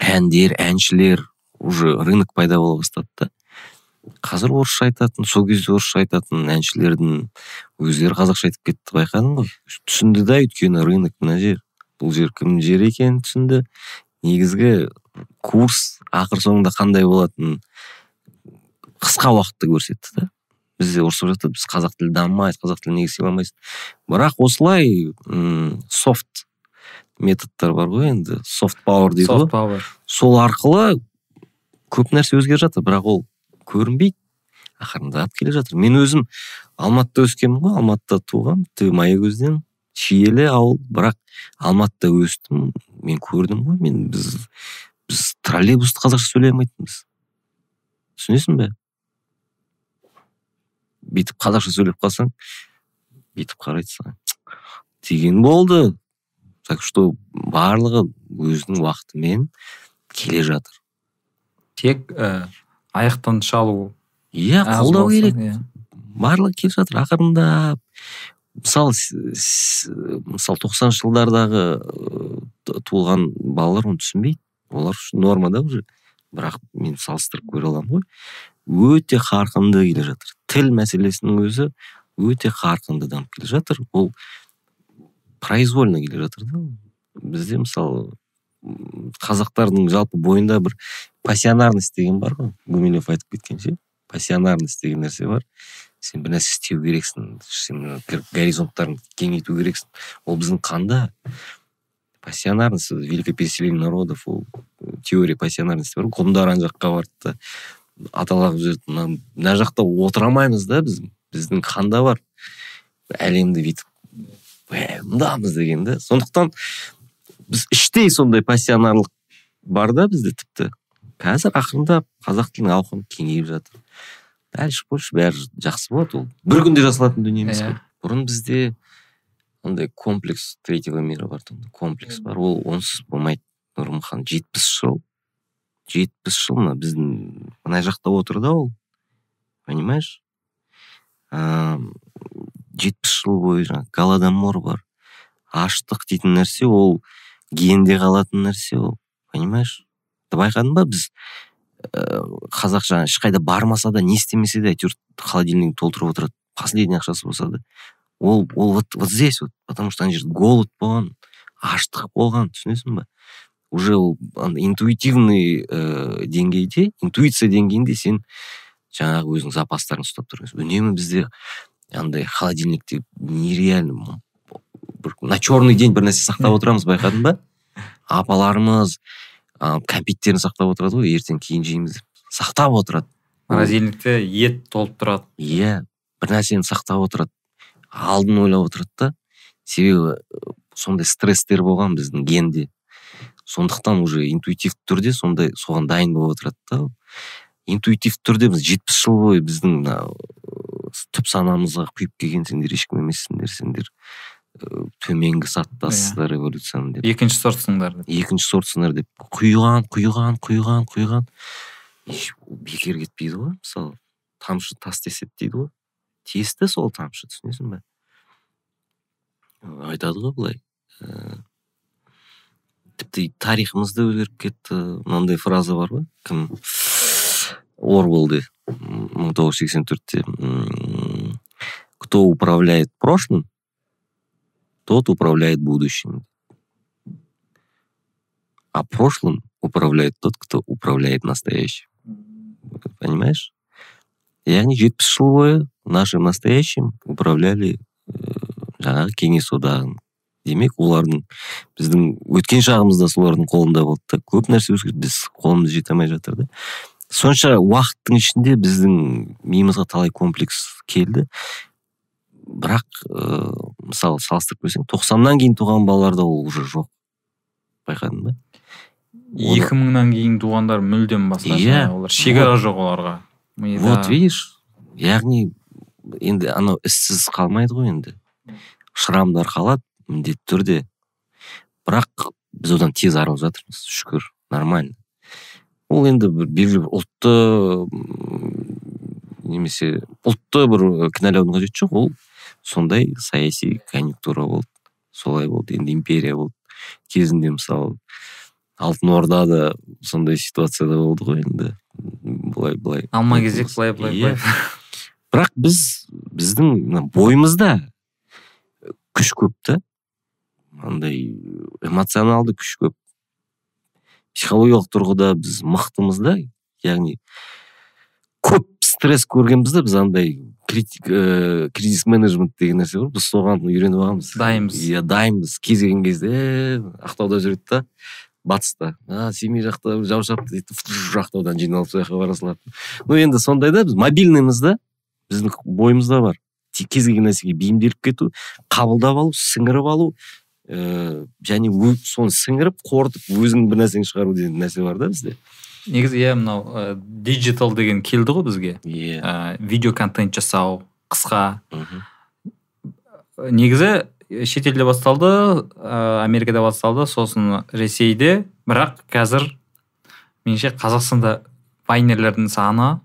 Әндер әншілер уже рынок пайда бола бастады да. Қазір орысша айтатын сол кезде орысша айтатын әншілердің өздері қазақша айтып кетті байқадың ғой. Түсінді да өйткені рынок мына жер. Бұл жер кімнің жері екенін түсінді. Негізгі курс ақыр соңында қандай болатынын қысқа уақытта көрсетті да. Бізде ұрысып жатады біз қазақ тілі дамымайды қазақ тілін неге сыйламайсың бірақ осылай м софт методтар бар ғой енді софт пауэр дейді ғой. Сол арқылы көп нәрсе өзгеріп жатыр. Бірақ ол көрінбейді ақырындап келе жатыр. Мен өзім алматыда өскенмін ғой. Алматыда туғанмын түбі маягөзден шиелі ауыл. Бірақ алматыда өстім. Мен көрдім ғой. Мен біз біз троллейбусты қазақша сөйлей алмайтынбыз түсінесің бе? Бүйтіп қазақша сөйлеп қалсаң бүйтіп қарайды саған. Деген болды. Так что барлығы өзінің уақытымен келе жатыр. Тек ә, аяқтан шалу иә қолдау керек. иә. барлығы келе жатыр. Ақырындап мысалы мысалы тоқсаныншы жылдардағы туылған балалар оны түсінбейді. Олар үшін норма да уже. Бірақ мен салыстырып көре аламын ғой. Өте қарқынды келе жатыр. Тіл мәселесінің өзі өте қарқынды дамып келе жатыр. Ол произвольно келе жатыр да. Бізде мысалы қазақтардың жалпы бойында бір пассионарность деген бар ғой. Гумилев айтып кеткенше пассионарность деген нәрсе бар. Сен бір нәрсе істеу керексің сен горизонттарыңды кеңейту керексің. Ол біздің қанда. Пассионарность великое переселение народов ол теория пассионарности бар ғұндар ана жаққа барды да аталап жүреді мына жақта отыра алмаймыз да біз біздің қанда бар. Әлемді бүйтіп мындамыз деген да. Сондықтан біз іштей сондай пассионарлық бар да бізде тіпті. Қазір ақырындап қазақ тілінің ауқымы кеңейіп жатыр. Ішіп қойшы бәрі жақсы болады ол. Бір күнде жасалатын дүние емес қой. Иә. бұрын бізде андай комплекс третьего мира бар комплекс бар. Ол онсыз болмайды. Нұрмұхан жетпіс жыл. Жетпіс жыл мына біздің мына жақта отыр да ол. Понимаешь? Жетпіс жыл бойы жаңағы голодомор бар. Аштық дейтін нәрсе ол генде қалатын нәрсе ол понимаешь? Байқадың ба біз? Ә, қазақ жаңағы ешқайда бармаса да не істемесе де әйтеуір холодильнигін толтырып отырады последний ақшасы болса да. Ол ол вот вот здесь вот потому что ана жерде голод болған аштық болған түсінесің ба? Уже ол интуитивный ә, деңгейде интуиция деңгейінде сен жаңағы өзің запастарыңды ұстап тұрсың үнемі бізде андай холодильникте нереально бір на черный день бір нәрсе сақтап отырамыз байқадың ба? Апаларымыз ә, кәмпиттерін сақтап отырады ғой ертең кейін жейміз деп. Сақтап отырады. Морозильникте ет толып тұрады. Иә бір нәрсені сақтап отырады. Алдын ойлап отырады да. Себебі сондай стресстер болған біздің генде. Сондықтан уже интуитивті түрде сондай соған дайын болып отырады да. Интуитивті түрде біз жетпіс жыл бойы біздің мына түп санамызға құйып келген сендер ешкім емессіңдер сендер. Төменгі сатыдасыздар эволюцияны деп екінші сортсыңдар деп екінші сортсыңдар деп құйған құйған құйған құйған бекер кетпейді ғой мысалы тамшы тас теседі дейді ғой тесті сол тамшы түсінесің ба айтады ғой былай ә, тіпті тарихымыз да өзгеріп кетті мынандай фраза бар ғой кім орвелде мың тоғыз жүз сексен төртте. Кто управляет прошлым тот управляет будущим. А прошлым управляет тот, кто управляет настоящим. Понимаешь? яғни жетпіс жыл бойы нашим настоящим управляли жаңағы кеңес одағын демек олардың біздің өткен шағымызда солардың қолында болды да көп нәрсе өзгерді біз қолымыз жете алмай жатыр да сонша уақыттың ішінде біздің миымызға талай комплекс келді бірақ ыыы мысалы салыстырып көрсең тоқсаннан кейін туған балаларда ол уже жоқ байқадың ба? Екі мыңнан кейін туғандар мүлдем басқаша иә. олар шекара жоқ оларға. Вот видишь? Яғни енді анау ізсіз қалмайды ғой енді. Шрамдар қалады міндетті түрде. Бірақ біз одан тез арылып жатырмыз шүкір нормально. Ол енді бір белгілі бір ұлтты немесе ұлтты бір кінәлаудың қажеті жоқ. Ол сондай саяси конъюнктура болды солай болды енді империя болды. Кезінде мысалы алтын орда да сондай ситуацияда болды ғой енді. Былай былай. Алма кезек былай былай былай. Иә. бірақ біз біздің бойымызда күш көп та. Андай эмоционалды күш көп. Психологиялық тұрғыда біз мықтымыз да яғни көп стресс көргенбіз да біз андай Э, кризис менеджмент деген нәрсе бар. Біз соған үйреніп алғанбыз дайынбыз иә дайынбыз кез келген кезде ақтауда жүреді да батыста. А семей жақта жау шапты дейді ақтаудан жиналып сол жаққа бара салады ну енді сондай да біз мобильныймыз да біздің бойымызда бар. Кез келген нәрсеге бейімделіп кету қабылдап алу сіңіріп алу ыыы және соны сіңіріп қорытып өзің бір нәрсені шығару деген нәрсе бар да бізде. Негізі иә мынау диджитал деген келді ғой бізге. Иә. Yeah. видео контент жасау қысқа. Негізі шетелде басталды ә, америкада басталды сосын ресейде. Бірақ қазір меніңше қазақстанда вайнерлердің саны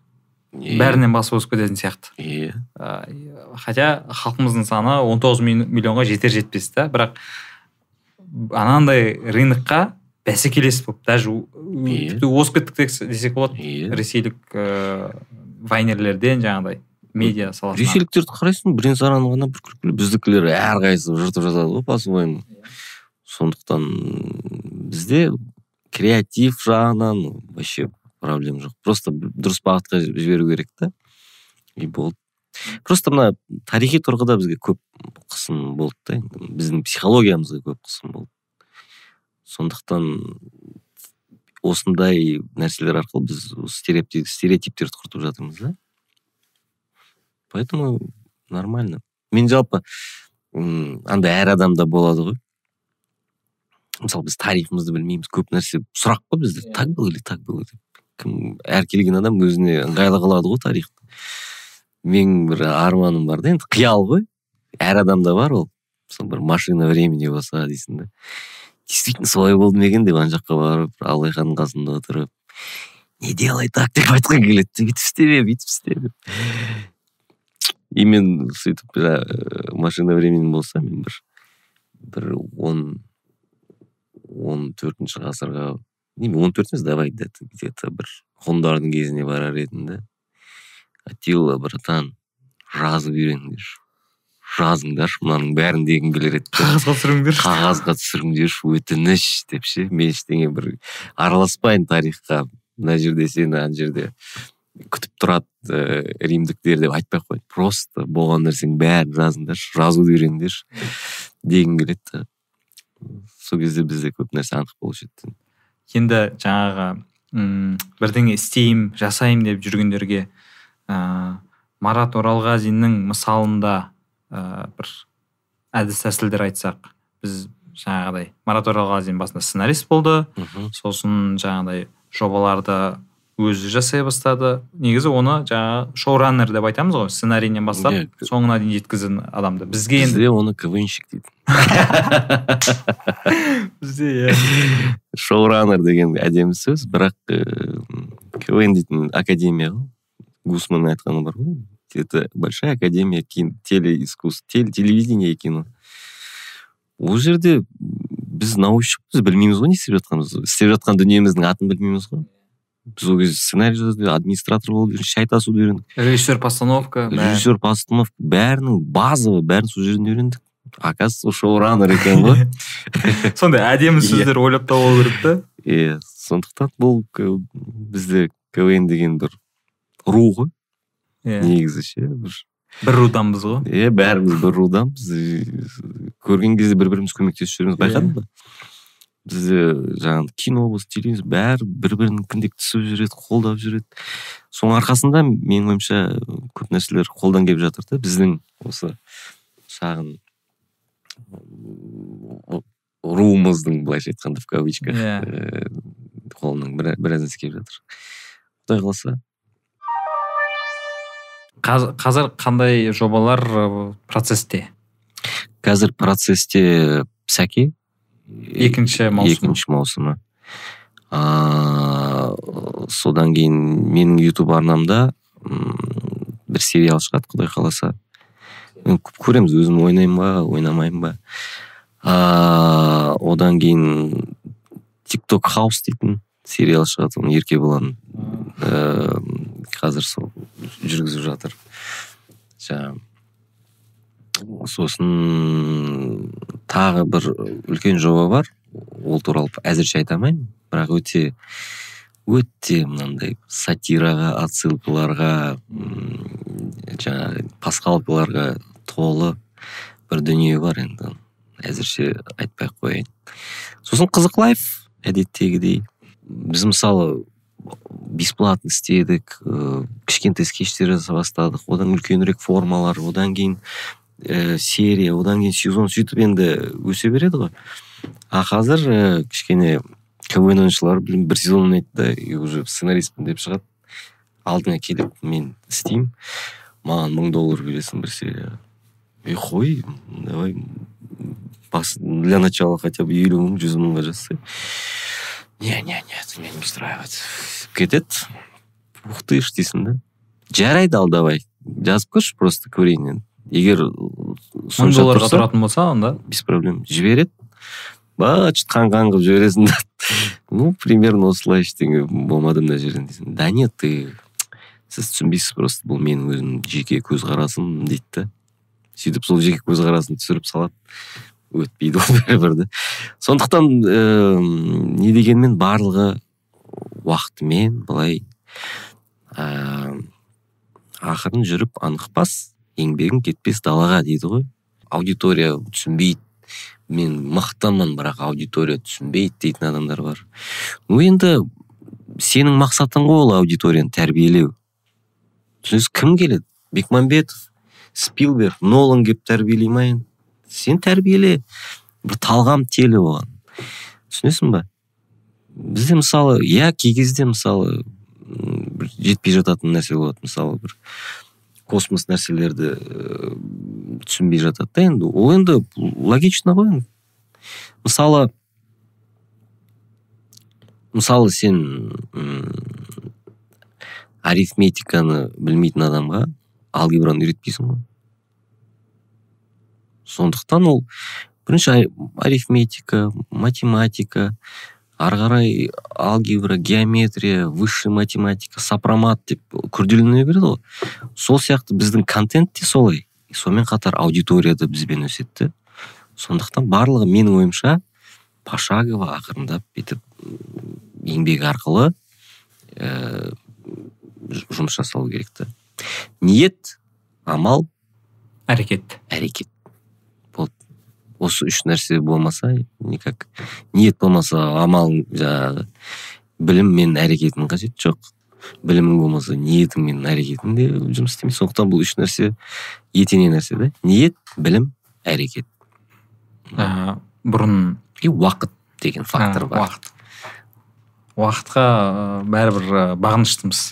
Иә. бәрінен басып озып кететін сияқты. Иә Ә, хотя халқымыздың саны 19 ми- миллионға жетер жетпес та бірақ анандай рынокқа бәсекелес болып даже тіпті озып кеттік дес- десек болады. Иә ресейлік ыыы вайнерлерден жаңағыдай медиа саласынан ресейліктерді қарайсың бірен сараны ғана бір күлкілі. Біздікілер әрқайсысы жыртып жазады ғой по своему сондықтан бізде креатив жағынан вообще проблема жоқ. Просто дұрыс бағытқа жіберу керек та. И болды. Просто мына тарихи тұрғыда бізге көп қысын болды да енді біздің психологиямызға көп қысын болды. Сондықтан осындай нәрселер арқылы біз стереотип- стереотиптерді құртып жатырмыз да. Поэтому нормально. Мен жалпы м, андай әр адамда болады ғой. Мысалы біз тарихымызды білмейміз көп нәрсе сұрақ қой бізде. Иә. так было или так было деп. Кім әр келген адам өзіне ыңғайлы қылады ғой тарихты. Менің бір арманым бар да енді қиял ғой. Әр адамда бар ол. Мысалы бір машина времени болса дейсің да. Действительно солай болды ма екен деп ана жаққа барып абылай ханның қасында отырып не делай так! деп айтқың келеді. Бүйтіп істеме бүйтіп істе деп и мен сөйтіп жаңа машина времени болса мен бір бір он он төртінші ғасырға не он төрт емес давай где то бір ғұндардың кезіне барар едім да атилла братан жазып үйреніңдерші жазыңдаршы мынаның бәрін дегім келер еді қағазға түсіріңдерші. Қағазға түсіріңдерші өтініш деп ше мен ештеңе бір араласпайын тарихқа. Мына жерде сені ана жерде күтіп тұрады ә, римдіктер деп айтпай ақ қояйын просто болған нәрсенің бәрін жазыңдаршы жазуды үйреніңдерші дегім келеді сол кезде бізде көп нәрсе анық болушы еді енді жаңағы м бірдеңе істеймін жасаймын деп жүргендерге ыыы марат оралғазиннің мысалында ыыы бір әдіс тәсілдер айтсақ біз жаңағыдай марат оралғазин басында сценарист болды. Мхм. Сосын жаңағыдай жобаларды өзі жасай бастады. Негізі оны жаңағы шоураннер деп айтамыз ғой сценарийінен бастап Иә. соңына дейін жеткізген адамды. Бізге енді бізде оны квнщик дейді. Бізде иә. Шоураннер деген әдемі сөз бірақ квн дейтін академия ғой. Гусманның айтқаны бар ғой. Это большая академия кин телеискусств теле телевидение и кино. Ол жерде біз научникпіз білмейміз ғой не істеп жатқанымызды істеп жатқан дүниеміздің атын білмейміз ғой біз ол кезде сценарий жазуды администратор болып үйрендік шай тасуды үйрендік режиссер постановка режиссер постановка бәрінің базовый бәрін сол жерден үйрендік оказывается шоураннер екен ғой сондай әдемі сөздер ойлап табу керек та иә сондықтан бұл бізде квн деген бір ру ғой иә негізі ше бір бір руданбыз ғой иә бәріміз бір руданбыз көрген кезде бір біріміз көмектесіп жүреміз байқадың ба бізде жаңағы кино болсын телевизор бәрі бір бірінің кіндек түсіп жүреді қолдап жүреді соның арқасында менің ойымша көп нәрселер қолдан келіп жатыр да біздің осы шағын руымыздың былайша айтқанда в кавычках Иә. э, қолынан бір- біраз нәрсе келіп жатыр. Құдай қаласа қазір қандай жобалар ы, процессте қазір процессте сәке екінші маусым. Екінші маусымы. А, содан кейін менің ютуб арнамда бір сериал шығады құдай қаласа. Көреміз өзім ойнаймын ба ойнамаймын ба. А, одан кейін тикток хаус дейтін. Сериал шығады оны еркебұлан ә, қазір сол жүргізіп жатыр. Жаңағы сосын тағы бір үлкен жоба бар. Ол туралы әзірше айта алмаймын бірақ өте өте мынандай сатираға отсылкаларға жаңағы пасхалкаларға толы бір дүние бар енді. Әзірше айтпай ақ қояйын. Сосын қызық лайф әдеттегідей. Біз мысалы бесплатно істедік ыыы кішкентай скетчтер жаса бастадық одан үлкенірек формалар одан кейін ә, серия одан кейін сезон сөйтіп енді өсе береді ғой. А қазір ә, кішкене квн ойыншылары бір сезон ойнайды да и уже сценаристпін деп шығады. Алдыңа келіп мен істеймін. Маған мың доллар бересің бір серияға. Е қой давай бас, для начала хотя бы елу мың жүз мыңға жазсай. Не не не это меня не устраивает. Кетеді ух ты ж дейсің да? Жарайды ал давай. Жазып көрші просто көрейін енді егер мың долларға тұратын болса онда без проблем. Жібереді быт қан қан қылып жібересің да. Ну примерно осылай ештеңе болмады мына жерден дейсің да нет ты сіз түсінбейсіз просто бұл менің өзімнің жеке көзқарасым дейді да. Сөйтіп сол жеке көзқарасын түсіріп салады. Өтпейді ол бәрібір сондықтан ә, не дегенмен барлығы уақытымен былай ә, ақырын жүріп анықпас еңбегің кетпес далаға дейді ғой. Аудитория түсінбейді. Мен мықтымын бірақ аудитория түсінбейді дейтін адамдар бар. Ну енді сенің мақсатың ғой ол аудиторияны тәрбиелеу. Түсінесіз кім келеді? Бекмамбетов спилберг нолан келіп тәрбиелей ма енді? Сен тәрбиеле. Бір талғам телі оған. Түсінесің ба? Бізде мысалы иә кей кезде мысалы бір жетпей жататын нәрсе болады. Мысалы бір космос нәрселерді ә, түсінбей жатады да енді. Ол енді логично ғой енді. Мысалы мысалы сен м арифметиканы білмейтін адамға алгебраны үйретпейсің ғой. Сондықтан ол бірінші арифметика математика ары қарай алгебра геометрия высшая математика сопромат деп күрделене береді ғой. Сол сияқты біздің контент те солай. Сонымен қатар аудитория да бізбен өседі сондықтан барлығы менің ойымша пошагово ақырындап бүйтіп еңбек арқылы ә, жұмыс жасалу керек та ниет амал әрекет. әрекет. Осы үш нәрсе болмаса никак ниет болмаса амал жаңағы білім мен әрекетінің қажеті жоқ. Білімің болмаса ниетің мен әрекетің де жұмыс істемейді. Сондықтан бұл үш нәрсе етене нәрсе да ниет білім әрекет. Ә, бұрын и уақыт деген фактор бар. уақыт. Уақытқа бәрібір бағыныштымыз.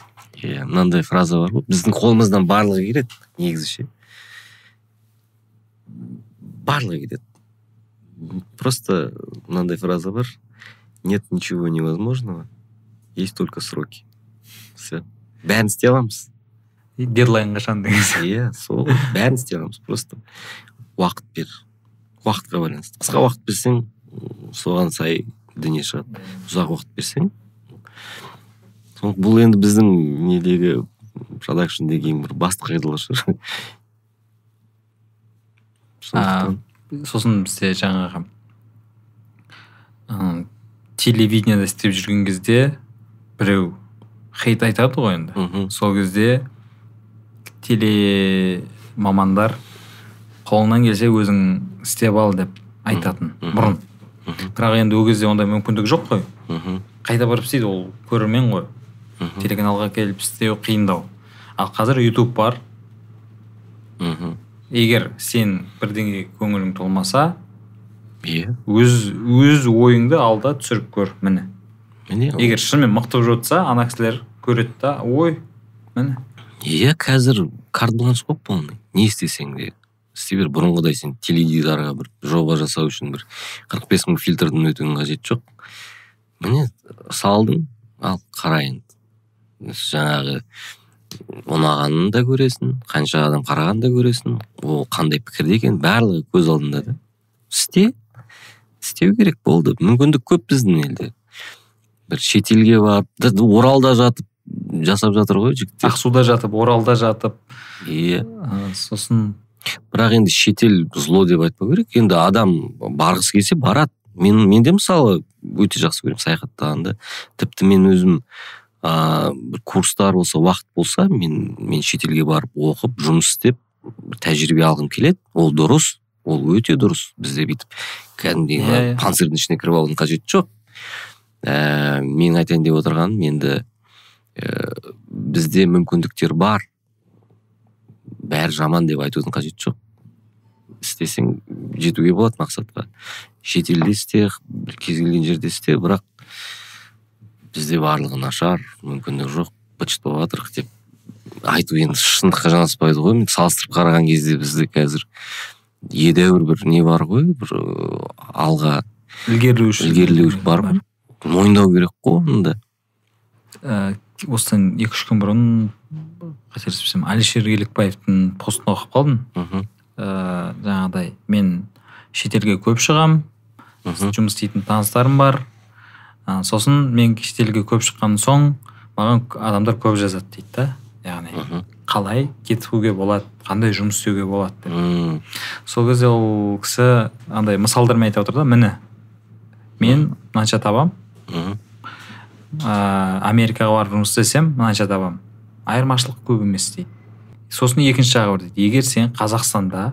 Иә мынандай фраза бар ғой. Біздің қолымыздан барлығы келеді негізі ше. Барлығы келеді. Просто мынандай фраза бар нет ничего невозможного есть только сроки. Все бәрін істей аламыз дедлайн қашан деген иә сол бәрін істей аламыз просто уақыт бер. Уақытқа байланысты қысқа уақыт берсең соған сай дүние шығады. Ұзақ уақыт берсең бұл енді біздің недегі продакшндегі ең бір басты қағидалар шығар сосын бізде жаңағы ы телевидениеда істеп жүрген кезде біреу хейт айтады ғой енді. Сол кезде теле мамандар қолыңнан келсе өзің істеп ал деп айтатын бұрын. Бірақ енді ол кезде ондай мүмкіндік жоқ қой. Қайда барып істейді ол көрермен ғой. Телеканалға келіп істеу қиындау. Ал қазір ютуб бар. Мхм. Егер сен бірдеңеге көңілің толмаса иә өз өз ойыңды алда түсіріп көр міне. Міне егер шынымен мықты болып жатса ана кісілер көреді да ой міне. Иә қазір карт бланш қой полный не істесең де істей бер бұрынғыдай сен теледидарға бір жоба жасау үшін бір қырық бес мың фильтрден өтудің қажеті жоқ. Міне салдың ал қара енді жаңағы ұнағанын да көресің қанша адам қарағанын да көресің. Ол қандай пікірде екенін барлығы көз алдында да. Істе істеу керек болды. Мүмкіндік көп біздің елде. бір шетелге барып оралда жатып жасап жатыр ғой жігіттер. Ақсуда жатып оралда жатып. Иә сосын бірақ енді шетел зло деп айтпау керек. Енді адам барғысы келсе барады. Мен мен де мысалы өте жақсы көремін саяхаттағанды тіпті мен өзім ыыы курстар болса уақыт болса мен мен шетелге барып оқып жұмыс істеп тәжірибе алғым келеді. Ол дұрыс ол өте дұрыс бізде бүйтіп кәдімгідей yeah, иә, иә. панцирдің ішіне кіріп алудың қажеті жоқ. Ә, мен айтайын деп отырғаным енді ә, бізде мүмкіндіктер бар. Бәрі жаман деп айтудың қажеті жоқ. Істесең жетуге болады мақсатқа. Шетелде істе кез келген жерде істе бірақ бізде барлығы нашар мүмкіндік жоқ быт болып жатырық деп айту енді шындыққа жанаспайды ғой. Салыстырып қараған кезде бізде қазір едәуір бір не бар ғой бір алға ілгерілеу ілгерілеу бар. Ғой мойындау керек қой оны да ә, осыдан екі үш күн бұрын қателеспесем әлішер елікбаевтың постын оқып қалдым. Мхм. Ыыы жаңағыдай мен шетелге көп шығам. Жұмыс істейтін таныстарым бар. А, сосын мен шетелге көп шыққан соң маған адамдар көп жазады дейді да. Яғни қалай кетуге болады қандай жұмыс істеуге болады деп. Сол кезде ол кісі андай мысалдармен айтып отыр да міне мен мынанша табам. Мхм. Ыыы америкаға барып жұмыс істесем мынанша табам. Айырмашылық көп емес дейді. Сосын екінші жағы бар дейді. Егер сен қазақстанда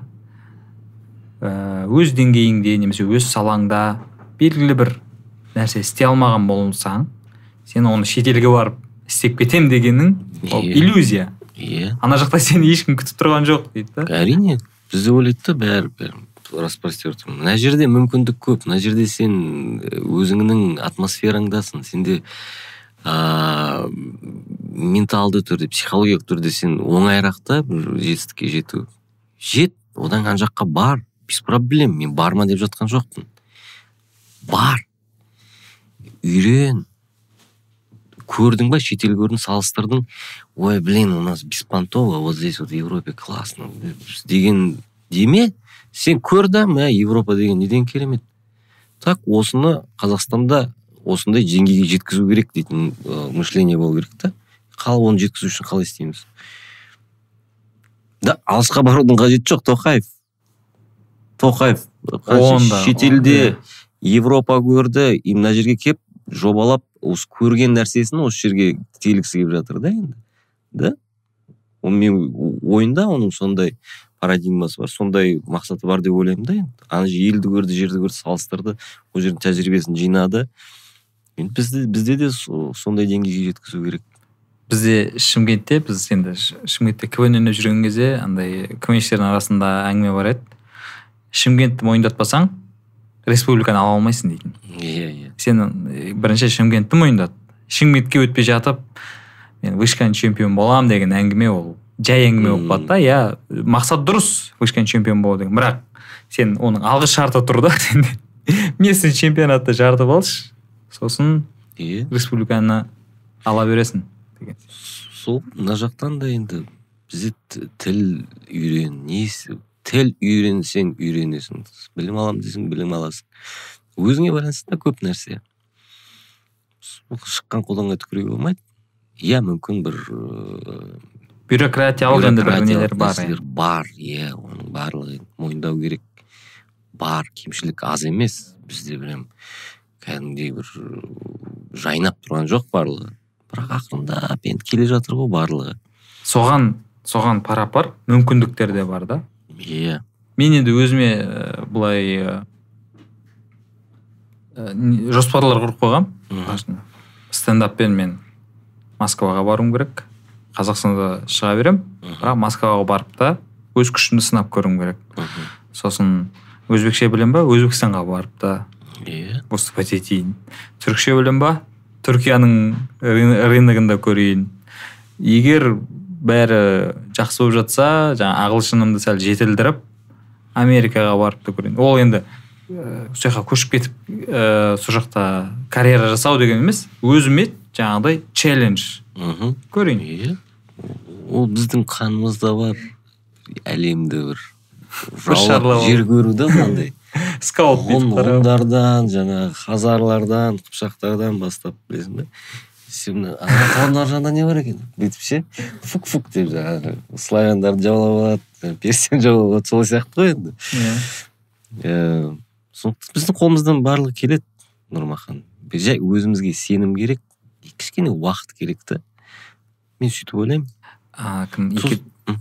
өз деңгейіңде немесе өз салаңда белгілі бір нәрсе істей алмаған болсаң сен оны шетелге барып істеп кетем дегенің ол иллюзия. Иә ана жақта сені ешкім күтіп тұрған жоқ дейді да. Әрине бізде ойлайды да бәрі бәрі распростер мына жерде мүмкіндік көп мына жерде сен өзіңнің атмосфераңдасың. Сенде ыыы менталды түрде психологиялық түрде сен оңайырақ та бір жетістікке жету. Жет одан ана жаққа бар без проблем. Мен барма деп жатқан жоқпын. Бар. Үйрен. Көрдің ба шетел көрдің салыстырдың. Ой блин у нас беспонтово вот здесь вот в европе классно. Деген деме сен көр да мә европа деген неден керемет? Так осыны қазақстанда осындай деңгейге жеткізу керек дейтін ә, мышление болу керек та. Қалай оны жеткізу үшін қалай істейміз? Да алысқа барудың қажеті жоқ тоқаев. Тоқаев шетелде европа көрді и мына жерге келіп жобалап осы көрген нәрсесін осы жерге телгісі келіп жатыр да енді да? Ол мен ойында оның сондай парадигмасы бар сондай мақсаты бар деп ойлаймын да енді. Ана елді көрді жерді көрді салыстырды ол жердің тәжірибесін жинады. Енді бізде бізде де со- сондай деңгейге жеткізу керек. Бізде шымкентте біз енді шымкентте квн ойнап жүрген кезде андай квнщиктердің арасында әңгіме бар еді. Шымкентті мойындатпасаң республиканы ала алмайсың дейтін. Иә иә. Сен э, бірінші шымкентті мойындат шымкентке өтпей жатып мен вышканың чемпион боламын деген әңгіме ол жай әңгіме болып қалады да иә мақсат дұрыс вышканың чемпион болу деген. Бірақ сен оның алғы шарты тұр да сен местный чемпионатты жартып алшы сосын иә республиканы ала бересің деген. Сол мына жақтан да енді бізде тіл үйрен не тіл үйренсең үйренесің. Білім аламын десең білім аласың. Өзіңе байланысты да көп нәрсе. Шыққан қолаңа түкіруге болмайды. Иә мүмкін бір ыыы, бюрократиялық енді бір нелер бар нәрселер бар иә оның барлығын мойындау керек. Бар кемшілік аз емес. Бізде прям кәдімгідей бір жайнап тұрған жоқ барлығы. Бірақ ақырындап енді келе жатыр ғой барлығы. Соған соған пара пар мүмкіндіктер де бар да. Иә мен енді өзіме ә, былай ә, не- жоспарлар құрып қойғам. Мхм. стендаппен мен москваға баруым керек қазақстанда шыға берем бірақ москваға барып та өз күшімді сынап көруім керек. Сосын өзбекше білем ба? Өзбекстанға барып та. Иә выступать етейін. Түрікше білем ба? Түркияның рын- рыногында көрейін. Егер бәрі жақсы болып жатса жаңа ағылшынымды сәл жетілдіріп америкаға барып та көрейін. Ол енді ә, сол жаққа көшіп кетіп ә, сол жақта карьера жасау деген емес өзіме жаңағыдай челлендж мхм. Көрейін. Иә ол біздің қанымызда бар. Әлемді бір жаулап жер көру да мынандай. Скаут ғұндардан жаңағы хазарлардан қыпшақтардан бастап білесің бе? Сен ар жағында не бар екен бүйтіп ше фук фук деп жаңағы славяндарды жаулап алады персияны жаулап алады сол сияқты ғой енді Иә. Сондықтан біздің қолымыздан барлығы келеді нұрмахан жай өзімізге сенім керек кішкене уақыт керек та мен сөйтіп ойлаймын а, кім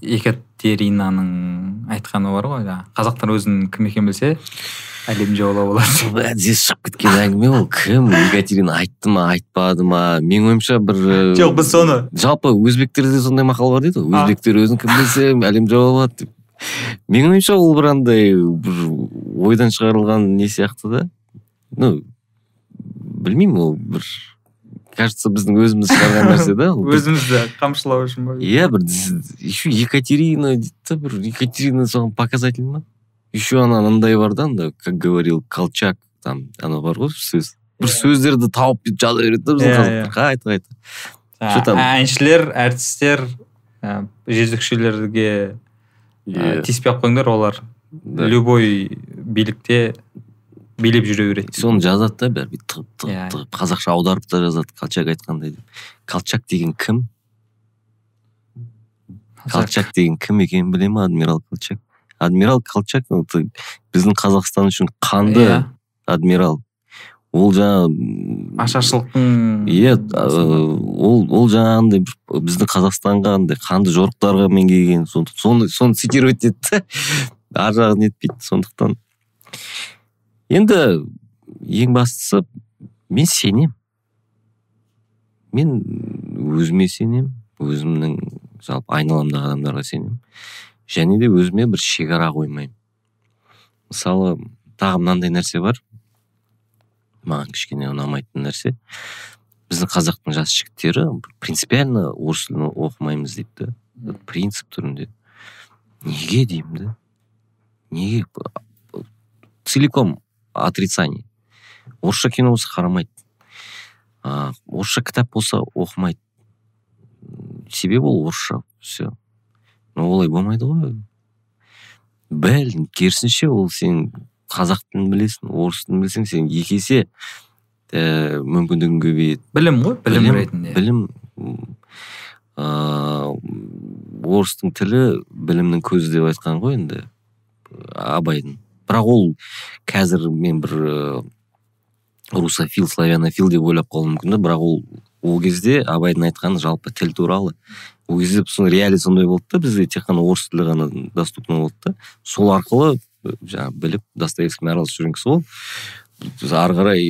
екатеринаның айтқаны бар ғой жаңағы қазақтар өзінің кім екенін білсе әлем жаулап алады әдісі шығып кеткен әңгіме ол кім? Екатерина айтты ма айтпады ма? Менің ойымша бір жоқ біз соны жалпы өзбектерде сондай мақал бар дейді ғой. Өзбектер өзін кім білсе әлем жаулап алады деп. Менің ойымша ол бір андай бір ойдан шығарылған не сияқты да. Ну білмеймін ол бір кажется біздің өзіміз шығарған нәрсе да өзімізді қамшылау үшін ба? Иә бір еще екатерина дейді да бір екатерина соған показатель ма? Еще ана мындай бар да анда как говорил колчак там ана бар ғой сөз бір сөздерді тауып бүйтіп жаза береді да біздің қазақтар қайта қайта Что там? әншілер әртістер жезөкшелерге тиіспей ақ қойыңдар олар любой билікте билеп жүре береді. Соны жазады да бәрі бүйтіп тығып тығып Иә. тығып қазақша аударып та жазады колчак айтқандай деп. Колчак деген кім? Колчак деген кім екенін біле ма адмирал колчак? Адмирал колчак біздің қазақстан үшін қанды Иә. адмирал. Ол жаңағы ашаршылықтың иә ол ол жаңағындай бір біздің қазақстанға андай қанды жорықтарға мен келген соны соны цитировать етті да ар жағын нетпейді сондықтан. Енді ең бастысы мен сенем. Мен өзіме сенем өзімнің жалпы айналамдағы адамдарға сенем. Және де өзіме бір шекара қоймаймын. Мысалы тағы мынандай нәрсе бар. Маған кішкене ұнамайтын нәрсе. Біздің қазақтың жас жігіттері принципиально орыс тілін оқымаймыз дейді да принцип түрінде. Неге деймін да неге? Целиком отрицание. Орысша кино болса қарамайды. А, орысша кітап болса оқымайды. Себебі ол орысша все олай болмайды ғой. Бәл керісінше ол сен қазақ тілін білесің орыс тілін білсең сен екі есе ііі мүмкіндігің көбейеді білім ғой білім, білім, ретінде. білім. Ыыы орыстың тілі білімнің көзі деп айтқан ғой енді абайдың. Бірақ ол қазір мен бір ыыы, русофил славянофил деп ойлап қалуым мүмкін да бірақ ол ол кезде абайдың айтқаны жалпы тіл туралы. Ол кезде сон реалий сондай болды да бізде тек қана орыс тілі ғана доступно болды да. Сол арқылы жаңағы біліп достоевскиймен араласып жүрген кісі ол ары қарай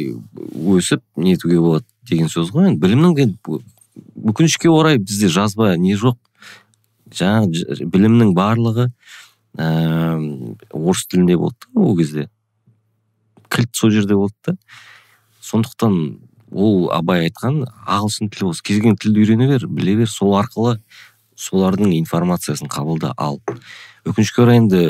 өсіп нетуге болады деген сөз ғой. Енді білімнің өкінішке орай бізде жазба не жоқ. Жаңағы білімнің барлығы ііі орыс тілінде болды да ол кезде. Кілт сол жерде болды да. Сондықтан ол абай айтқан ағылшын тілі болсын кез келген тілді үйрене бер біле бер. Сол арқылы солардың информациясын қабылда ал. Өкінішке орай енді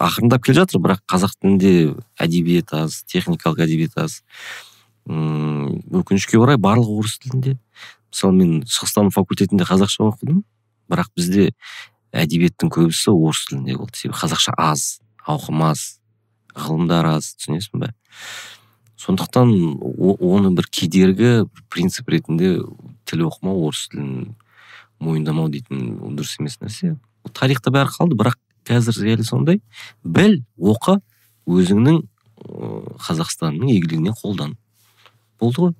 ақырындап келе жатыр бірақ қазақ тілінде әдебиет аз техникалық әдебиет аз. М өкінішке орай барлығы орыс тілінде. Мысалы мен шығыстану факультетінде қазақша оқыдым бірақ бізде әдебиеттің көбісі орыс тілінде болды. Себебі қазақша аз ауқым аз ғылымдар аз түсінесің бе? Сондықтан оны бір кедергі принцип ретінде тіл оқымау орыс тілін мойындамау дейтін ол дұрыс емес нәрсе. Тарихта бәрі қалды бірақ қазір реалий сондай. Біл оқы өзіңнің қазақстанның игілігіне қолдан. Болды ғой.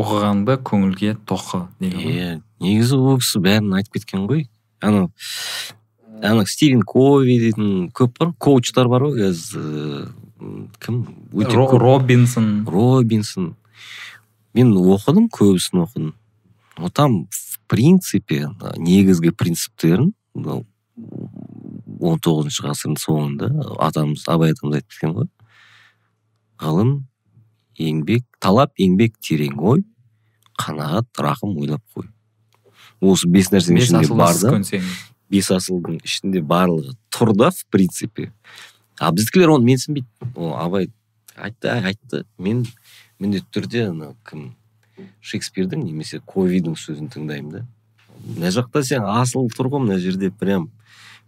Оқығанды көңілге тоқы деген иә негізі ол кісі бәрін айтып кеткен ғой. Анау ана стивен кови дейтін көп бар коучтар бар ғой қазір кім? Өте Ро- робинсон. Робинсон. Мен оқыдым көбісін оқыдым. Но там в принципе негізгі принциптерін он тоғызыншы ғасырдың соңында атамыз абай атамыз айтып кеткен ғой. Ғылым еңбек талап еңбек терең ой қанағат рақым ойлап қой. Осы бес нәрсенің ішінде бар да. бес асылдың ішінде барлығы тұр да в принципе. А біздікілер оны менсінбейді. Ол абай айтты «Әй, айтты. Мен міндетті түрде ана кім шекспирдің немесе ковидің сөзін тыңдаймын да. Мына жақта сен асыл тұр ғой мына жерде прям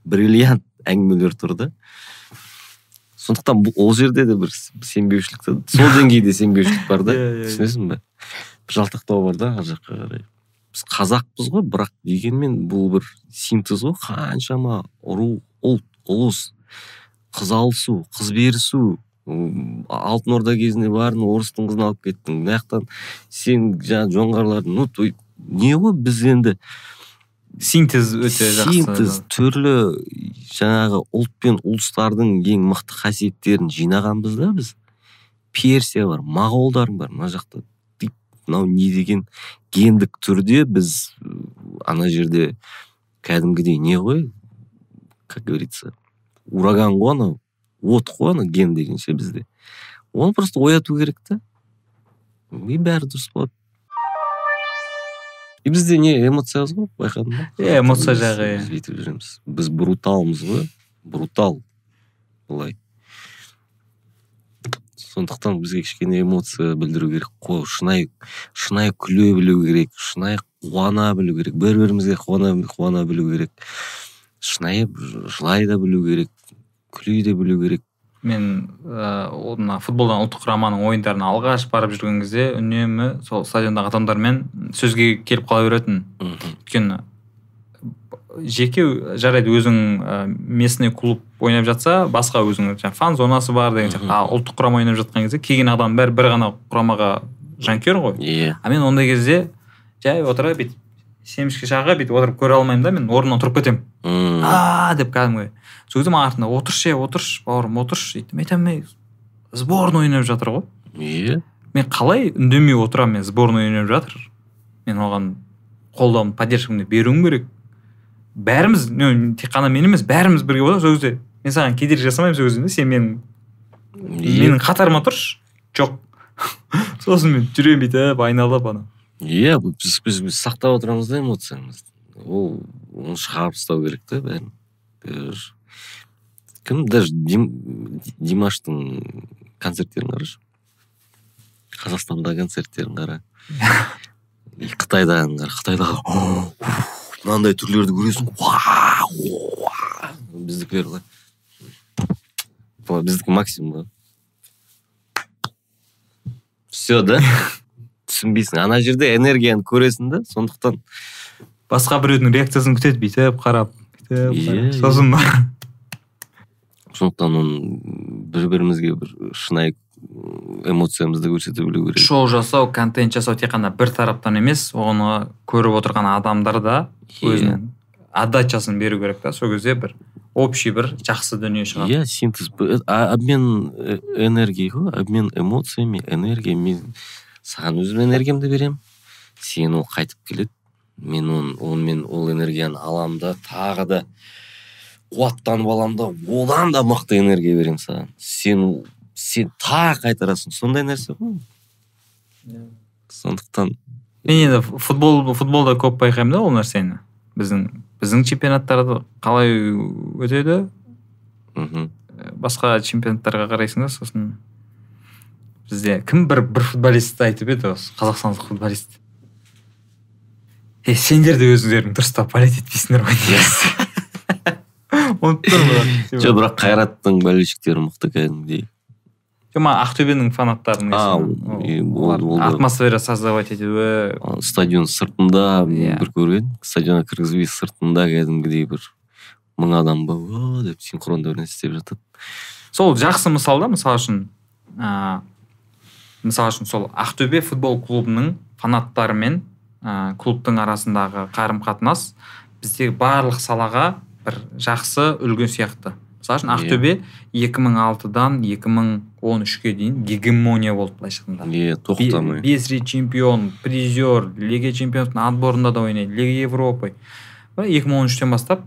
бриллиант әңгімелер тұр да. Сондықтан ол жерде де бір сенбеушілік сол деңгейде сенбеушілік бар да. Иә, иә, түсінесің бе? Бір жалтақтау бар да ар жаққа қарай. Біз қазақпыз ғой бірақ дегенмен бұл бір синтез ғой. Қаншама ру ұлт ұлыс. Қыз алысу қыз берісу алтын орда кезінде барын орыстың қызын алып кеттің. Мына жақтан сен жаңағы жоңғарлардың ну не ғой біз енді? Синтез өте жақсы синтез түрлі жаңағы ұлт пен ұлыстардың ең мықты қасиеттерін жинағанбыз да біз. Персия бар моғолдар бар мына жақта. Мынау не деген гендік түрде біз ана жерде кәдімгідей не ғой как говорится ураган ғой анау от қой анау ген деген ше бізде. Оны просто ояту керек та. И бәрі дұрыс болады. И бізде не эмоция аз ғой байқадың ба? Иә, эмоция жағы, иә. бүйтіп жүреміз. Біз бруталмыз ғой. Брутал. Былай. Сондықтан бізге кішкене эмоция білдіру керек қой шынайы шынайы күле білу керек шынайы қуана білу керек бір бірімізге қуана қуана білу керек шынайы жылай да білу керек. Күле де білу керек. Мен ыыы мына футболдан ұлттық құраманың ойындарына алғаш барып жүрген кезде үнемі сол стадиондағы адамдармен сөзге келіп қала беретін. Мхм. Өйткені жеке жарайды өзің ә, местный клуб ойнап жатса басқа өзің жаңағы фан зонасы бар деген сияқты. Мгм. а ұлттық құрама ойнап жатқан кезде келген адам бәрі бір ғана құрамаға жанкүйер ғой. Иә. А мен ондай кезде жай отырып бүйтіп семашко жағы бүйтіп отырып көре алмаймын да мен орнымнан тұрып кетемін. А деп кәдімгі сол кезде маған артында отыршы е отыршы бауырым отыршы дейді. Мен айтамын ей сборный ойнап жатыр ғой иә мен қалай үндемей отырамын мен сборный ойнап жатыр. Мен оған қолдауымды поддержкамды беруім керек. Бәріміз тек қана мен емес бәріміз бірге болсақ сол кезде мен саған кедергі жасамаймын сол кезде сен менің менің қатарыма тұршы. Жоқ. Сосын мен жүремін бүйтіп айналып ана. Иә біз, біз, біз сақтап отырамыз да эмоциямызды ол оны шығарып тастау керек та бәрін. Кім? Даже Дим, димаштың концерттерін қарашы қазақстандағы концерттерін қара. И қытайдағыны қара. Қытайдағы «О, мынандай түрлерді көресің. Уа, уа». біздікілер Былай. Біздікі максимум ғой все да? Түсінбейсің. Ана жерде энергияны көресің да сондықтан. Басқа біреудің реакциясын күтеді бүйтіп қарап бүйтіп Иә, иә. сосын сондықтан оны бір бірімізге бір шынайы эмоциямызды көрсете білу керек. Шоу жасау контент жасау тек қана бір тараптан емес оны көріп отырған адамдар да Иә. өзінің отдачасын беру керек та. Сол кезде бір общий бір жақсы дүние шығады. Иә синтез. Обмен э, энергией ғой обмен эмоциями энергия мен саған өзім энергиямды беремін сен ол қайтып келеді. Мен оны онымен ол энергияны аламын да тағы да қуаттанып аламын да одан да мықты энергия беремін саған. Сен сен тағы қайтарасың. Сондай нәрсе ғой. Сондықтан мен енді футбол футболда көп байқаймын да ол нәрсені. Біздің біздің чемпионаттарда қалай өтеді? Мхм. Басқа чемпионаттарға қарайсың да сосын. Бізде кім бір бір футболист айтып еді осы қазақстандық футболист? Е сендер де өзіңдерің дұрыстап болеть етпейсіңдер ғой ұмытып тұрмын жоқ бірақ қайраттың болельщиктері мықты кәдімгідей. Жоқ маған ақтөбенің фанаттарының атмосфера создавать етуі. Стадион сыртында бір көрген. Стадионға кіргізбей сыртында кәдімгідей бір мың адам ба деп синхронда бір нәрсе істеп жатады сол жақсы мысал да мысалы үшін ә, мысалы үшін сол ақтөбе футбол клубының фанаттары мен ә, клубтың арасындағы қарым қатынас біздегі барлық салаға бір жақсы үлгі сияқты. Мысалы үшін Иә. ақтөбе 2006-дан 2013-ке дейін гегемония болды былайша айтқанда е тоқтамай. Бес рет чемпион призер лига чемпионовтың отборында да ойнайды лига европы. Екі мың он үштен бастап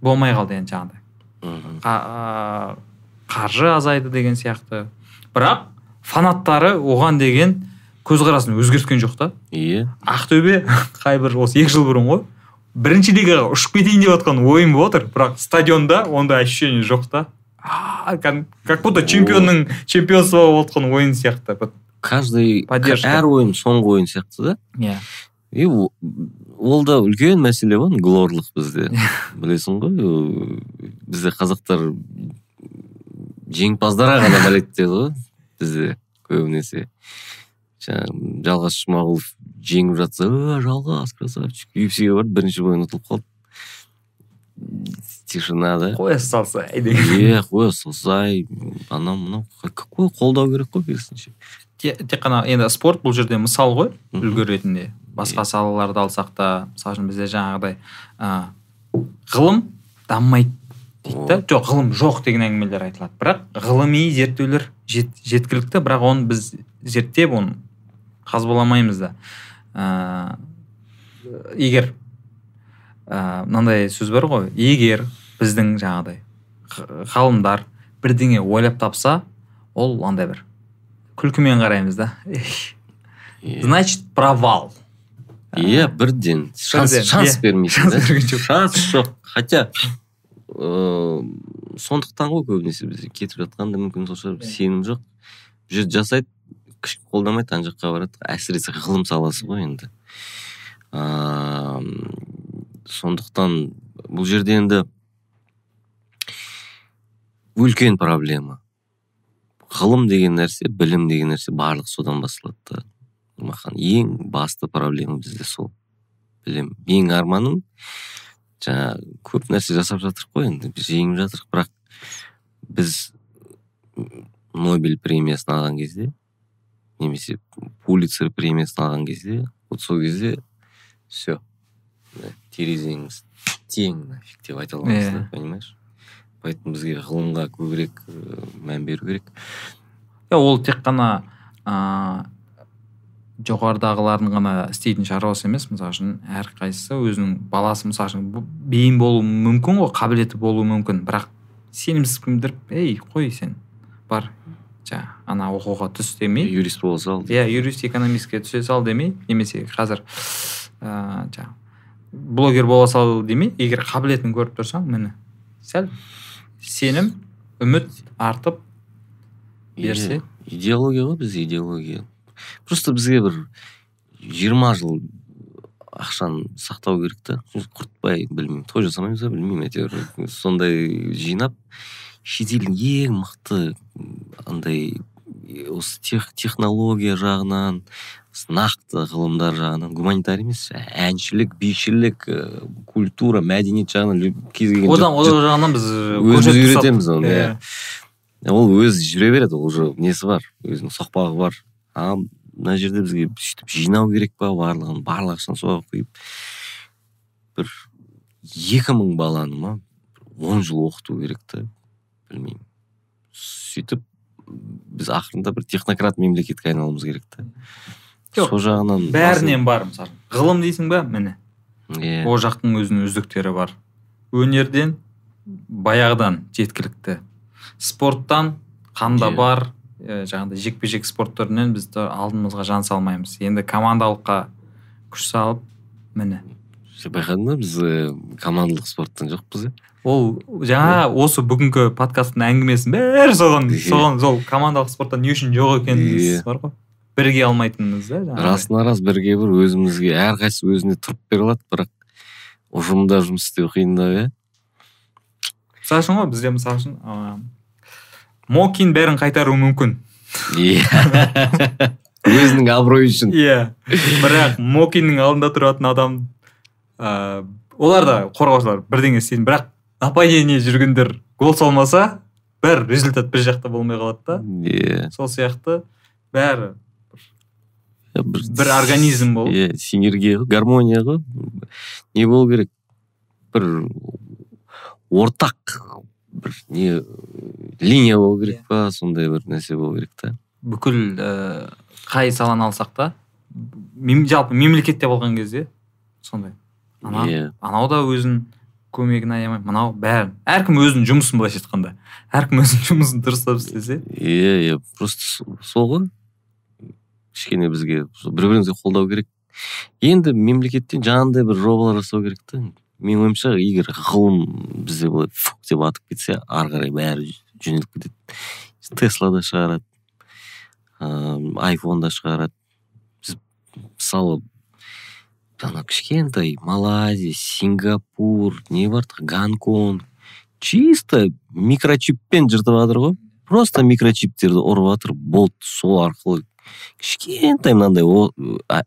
болмай қалды енді жаңағыдай. Қаржы азайды деген сияқты. Бірақ фанаттары оған деген көзқарасын өзгерткен жоқ та. Иә ақтөбе қай бір осы екі жыл бұрын ғой. Бірінші лигаға ұшып кетейін деп жатқан ойын болып отыр бірақ стадионда ондай ощущение жоқ та. Как будто чемпионның чемпионство болып жатқан ойын сияқты каждый Поддержка. әр ойын соңғы ойын сияқты да. Иә. И ол да үлкен мәселе ғой глорлық бізде. Білесің ғой бізде қазақтар жеңімпаздарға ғана болеть етеді ғой. Бізде көбінесе. Жаңағы жалғас жұмағұлов жеңіп жатса «О, жалғас красавчик! юфсиге барды бірінші бойын ұтылып қалды тишина да. Қоя салса иә қоя салсай анау мынау какой қолдау керек қой керісінше. Те- тек қана енді спорт бұл жерде мысал ғой үлгі ретінде. Басқа салаларды алсақ та мысалы үшін бізде жаңағыдай ә, ғылым дамымайды. Дейді да жоқ ғылым жоқ деген әңгімелер айтылады. Бірақ ғылыми зерттеулер жет, жеткілікті бірақ оны біз зерттеп оны қазбаламаймыз да. Ә, егер ә, мынандай сөз бар ғой. Егер біздің жаңағыдай ғы- ғалымдар бірдеңе ойлап тапса ол андай бір күлкімен қараймыз да. Значит провал. Иә бірден. Шанс шанс бермейсің шанс жоқ. Хотя ыыы сондықтан ғой көбінесе біз кетіп жатқан да мүмкін сол шығар сенім жоқ. Бұл жерде жасайды қолдамайды ана жаққа барады. Әсіресе ғылым саласы ғой енді. Ыыы сондықтан бұл жерде енді үлкен проблема. Ғылым деген нәрсе білім деген нәрсе барлық содан басталады да. Нұрмахан ең басты проблема бізде сол. Білім менің арманым жаңағы көп нәрсе жасап жатырмық қой енді жеңіп жатырмық бірақ біз нобель премиясын алған кезде немесе пулицер премиясын алған кезде вот сол кезде все терезеңіз тең нафиг деп айта аламыз да Иә. понимаешь? Поэтому бізге ғылымға көбірек мән беру керек. Ол тек қана ыыы жоғарыдағылардың ғана істейтін шаруасы емес мысалы үшін әрқайсысы өзінің баласы мысалы үшін бейім болуы мүмкін ғой қабілеті болуы мүмкін. Бірақ сенімсіз кімдіріп ей қой сен бар жаңағы ана оқуға түс демей юрист бола сал иә юрист экономистке түсе сал демей немесе қазір ыыы жаңағы блогер бола сал демей егер қабілетін көріп тұрсаң міне сәл сенім үміт артып берсе. Иде- идеология ғой бізде идеология. Просто бізге бір жиырма жыл ақшаны сақтау керек та. Құртпай білмеймін той жасамаймыз ба білмеймін әйтеуір. Сондай жинап шетелдің ең мықты андай осы тех, технология жағынан нақты ғылымдар жағынан гуманитарий емес әншілік бишілік э, культура мәдениет жағынан кез келген одан одан жағынан біз өзіміз көрсетіп тұрсақ- үйретеміз оны Иә. иә. Ол өзі жүре береді ол уже несі бар өзінің соқпағы бар. А мына жерде бізге сөйтіп жинау керек па барлығын барлық ақшаны соған құйып бір екі мың баланы ма он жыл оқыту керек та білмеймін. Сөйтіп біз ақырында бір технократ мемлекетке айналуымыз керек та. Жоқ, сол жағынан бәрінен бар мысалы. Ғылым дейсің ба? Міне. Иә. Ол жақтың өзінің үздіктері бар. Өнерден баяғыдан жеткілікті. Спорттан қанда Иә. бар жаңағыдай жекпе жек спорт түрінен біз алдымызға жан салмаймыз. Енді командалыққа күш салып міне. Байқадың ба біз э, командалық спорттан жоқпыз иә ол жаңа осы бүгінгі подкасттың әңгімесінің бәрі соған соған сол командалық спорттан не үшін жоқ екеніміз бар ғой. Бірге алмайтынымыз да расына рас бірге бір өзімізге әрқайсысы өзіне тұрып бере алады бірақ ұжымда жұмыс істеу қиындау иә мысалы үшін ғой бізде мысалы үшін мокин бәрін қайтаруы мүмкін. Иә. Өзінің абыройы үшін иә. Бірақ мокиннің алдында тұратын адам ыыы олар да қорғаушылар бірдеңе істейтін бірақ нападение жүргендер гол салмаса бәрі результат бір жақта болмай қалады да. Иә. Сол сияқты бәрі бір, бір организм болып. Иә синергия ғой гармония ғой. Не болу керек. Бір ортақ бір не линия болу керек па сондай бір нәрсе болу керек та. бүкіл ііі қай саланы алсақ та мем- жалпы мемлекетте болған кезде сондай. Ана иә. анау да өзінің көмегін аямай мынау бәрін. Әркім өзінің жұмысын былайша айтқанда. Әркім өзінің жұмысын дұрыстап істесе. Иә иә просто со- сол ғой. Кішкене бізге бір бірімізге қолдау керек. Енді мемлекеттен жаңағындай бір жобалар жасау керек та. Менің ойымша егер ғылым бізде былай фук деп атып кетсе ары қарай бәрі жөнеліп кетеді. Тесла да шығарады ыыы айфон да шығарады. Біз мысалы ана кішкентай малайзия сингапур не бар гонконг чисто микрочиппен жыртып жатыр ғой. Просто микрочиптерді ұрып жатыр болды сол арқылы. Кішкентай мынандай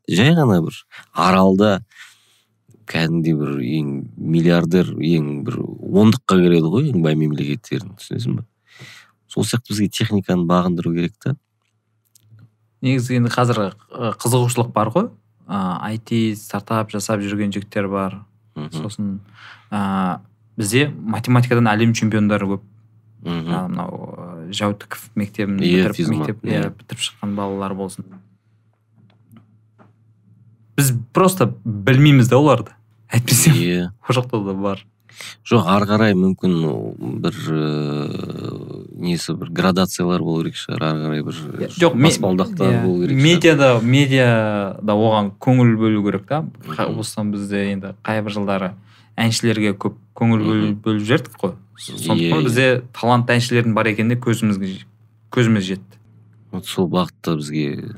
жай ғана бір аралда кәдімгідей бір ең миллиардер ең бір ондыққа кіреді ғой ең бай мемлекеттердің түсінесің ба сол сияқты бізге техниканы бағындыру керек та. Негізі енді қазір қызығушылық бар ғой. Ыыы IT стартап жасап жүрген жігіттер бар. Мхм, сосын ыыы бізде математикадан әлем чемпиондары көп. Мхм. мынау жәутіков мектебін Иә, бітіріп мектеп иә. иә. бітіріп шыққан балалар болсын. Біз просто білмейміз да оларды. Әйтпесе иә ол жақта да бар. Жоқ ары қарай мүмкін бір ыыы, несі бір градациялар болу керек шығар. Ары қарай бір жоқ баспалдақтар иә, болу керек медиада медиада оған көңіл бөлу керек та. Осыдан бізде енді қай бір жылдары әншілерге көп көңіл бөл- бөліп жібердік қой. Сондықтан бізде талантты әншілердің бар екеніне көзімізге көзіміз жетті. Вот сол бағытта бізге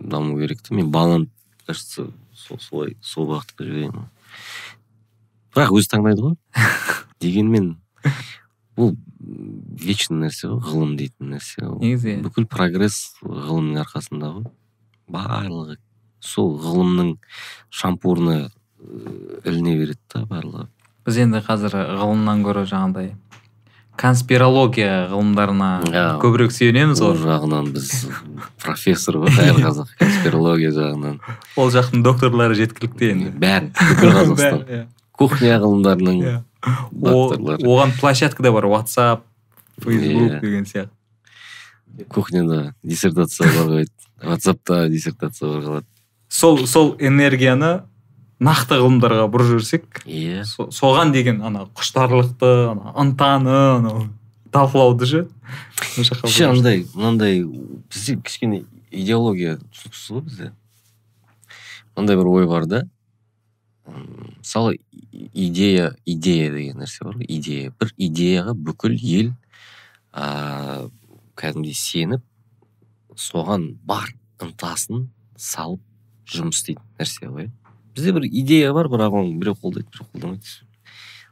даму керек та. Мен баланы кажется сол солай сол бағытқа жіберейін бірақ өзі таңдайды ғой. Дегенмен бұл вечный нәрсе ғой ғылым дейтін нәрсе ол негізі иә. бүкіл прогресс ғылымның арқасында ғой. Барлығы сол ғылымның шампурына э, іліне береді да барлығы. Біз енді қазір ғылымнан гөрі жаңағыдай конспирология ғылымдарына көбірек сүйенеміз ол ғой. жағынан біз профессор ғой қайыр қазақ конспирология жағынан. Ол жақтың докторлары жеткілікті енді. Бәрі бүкіл қазақстан. иә. кухня ғылымдарының Иә. докторлары. оған площадка да бар whatsapp facebook Иә. деген сияқты. Кухняда диссертация қорғайды ватсапта диссертация қорғалады сол сол энергияны нақты ғылымдарға бұрып жіберсек иә. со- соған деген ана құштарлықты ана ынтаны анау талқылауды ше? Бұрып андай мынандай бізде кішкене идеология түсініксіз ғой бізде. Мынандай бір ой бар да. Мысалы идея идея деген нәрсе бар ғой идея. Бір идеяға бүкіл ел ыыы кәдімгідей сеніп соған бар ынтасын салып жұмыс істейтін нәрсе ғой. иә. Бізде бір идея бар бірақ оны біреу қолдайды біреу қолдамайды.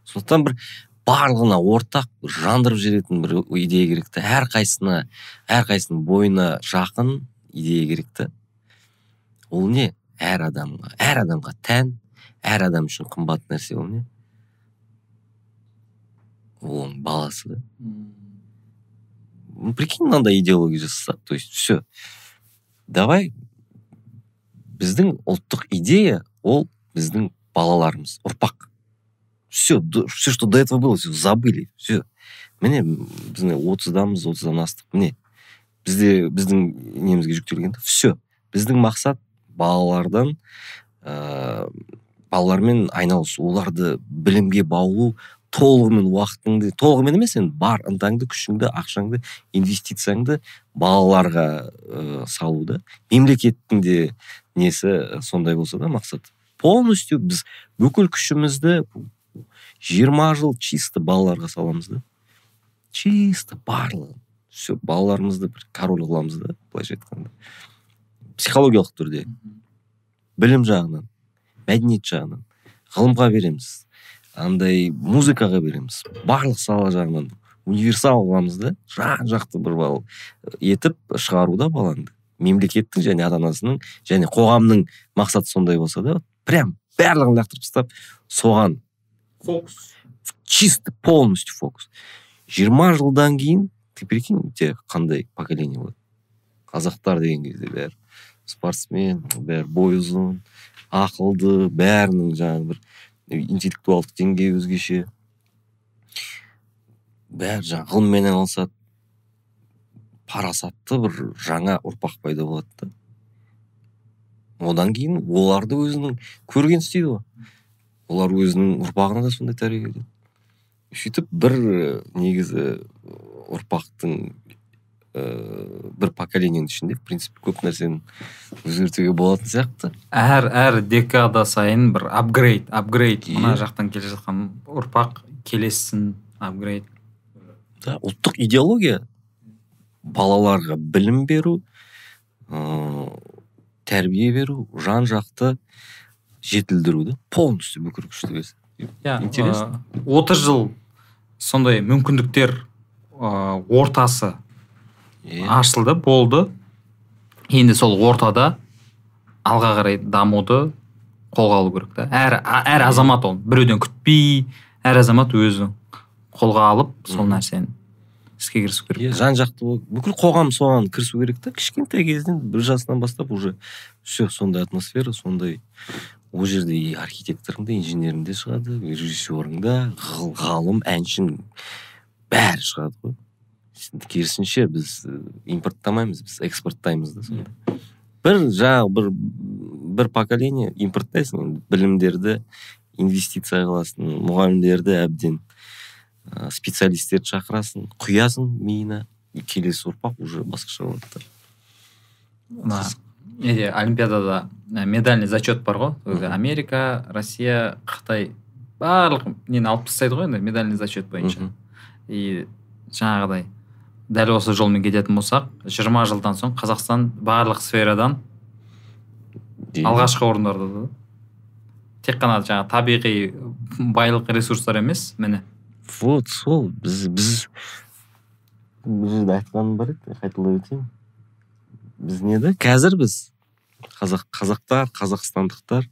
Сондықтан бір барлығына ортақ бір жандырып жіберетін бір идея керек та әрқайсысына әрқайсысының бойына жақын идея керек та ол не? Әр адамға әр адамға тән әр адам үшін қымбат нәрсе ол не? Ол оның баласы да. Ну, прикинь мынандай идеология жасасақ то есть все давай біздің ұлттық идея ол біздің балаларымыз ұрпақ. Все все что до этого было все забыли все міне біз отыздамыз отыздан астық. Міне бізде біздің немізге жүктелген все біздің мақсат балалардан ыыы балалармен айналысу оларды білімге баулу толығымен уақытыңды толығымен емес енді бар ынтаңды күшіңді ақшаңды инвестицияңды балаларға ыыы салу да. Мемлекеттің де несі сондай болса да мақсат полностью біз бүкіл күшімізді жиырма жыл чисто балаларға саламыз да чисто барлығын все балаларымызды бір король қыламыз да былайша айтқанда психологиялық түрде білім жағынан мәдениет жағынан ғылымға береміз андай музыкаға береміз барлық сала жағынан универсал қыламыз да жан жақты бір етіп шығару да баланы мемлекеттің және ата анасының және қоғамның мақсаты сондай болса да прям барлығын лақтырып тастап соған фокус. чисто полностью фокус. Жиырма жылдан кейін ты прикинь у тебя қандай поколение болады? Қазақтар деген кезде бәрі спортсмен бәрі бойы ұзын ақылды бәрінің жаңағы бір интеллектуалдық деңгейі өзгеше. Бәрі жаңағы ғылыммен айналысады. Парасатты бір жаңа ұрпақ пайда болады да. Одан кейін оларды өзінің көрген істейді ғой. Олар өзінің ұрпағына да сондай тәрбиелейді сөйтіп бір негізі ұрпақтың ыыы бір поколениенің ішінде в принципе көп нәрсені өзгертуге болатын сияқты. Әр әр декада сайын бір апгрейд апгрейд мына жақтан келе жатқан ұрпақ келесін апгрейд да ұлттық идеология. Балаларға білім беру ыыы тәрбие беру жан жақты жетілдіру да полностью бүкіл күшті иә Интересно. отыз жыл сондай мүмкіндіктер ы, ортасы ашылды болды. Енді сол ортада алға қарай дамуды қолға алу керек та. Әр әр азамат ол біреуден күтпей әр азамат өзі қолға алып сол нәрсені іске кірісу керек. Иә жан жақты болып бүкіл қоғам соған кірісу керек та. Кішкентай кезден бір жасынан бастап уже все сондай атмосфера сондай ол жерде и архитекторың да инженерің де шығады режиссерың да ғалым әншің бәрі шығады ғой. Керісінше біз і, импорттамаймыз біз экспорттаймыз да сонда. Бір жаңағы бір бір поколение импорттайсың енді білімдерді инвестиция қыласың мұғалімдерді әбден ә, специалистерді шақырасың құясың миына и келесі ұрпақ уже басқаша болады да. Неде олимпиадада ә, медальный зачет бар ғой. Мгм. америка россия қытай барлық нені алып тастайды ғой енді медальный зачет бойынша. И жаңағыдай дәл осы жолмен кететін болсақ жиырма жылдан соң қазақстан барлық сферадан алғашқы орындарда да. Тек қана жаңағы табиғи байлық ресурстар емес міне. Вот сол біз біз бұл жерде айтқаным бар еді қайталай өтейін. біз не да қазір біз қазақ қазақтар қазақстандықтар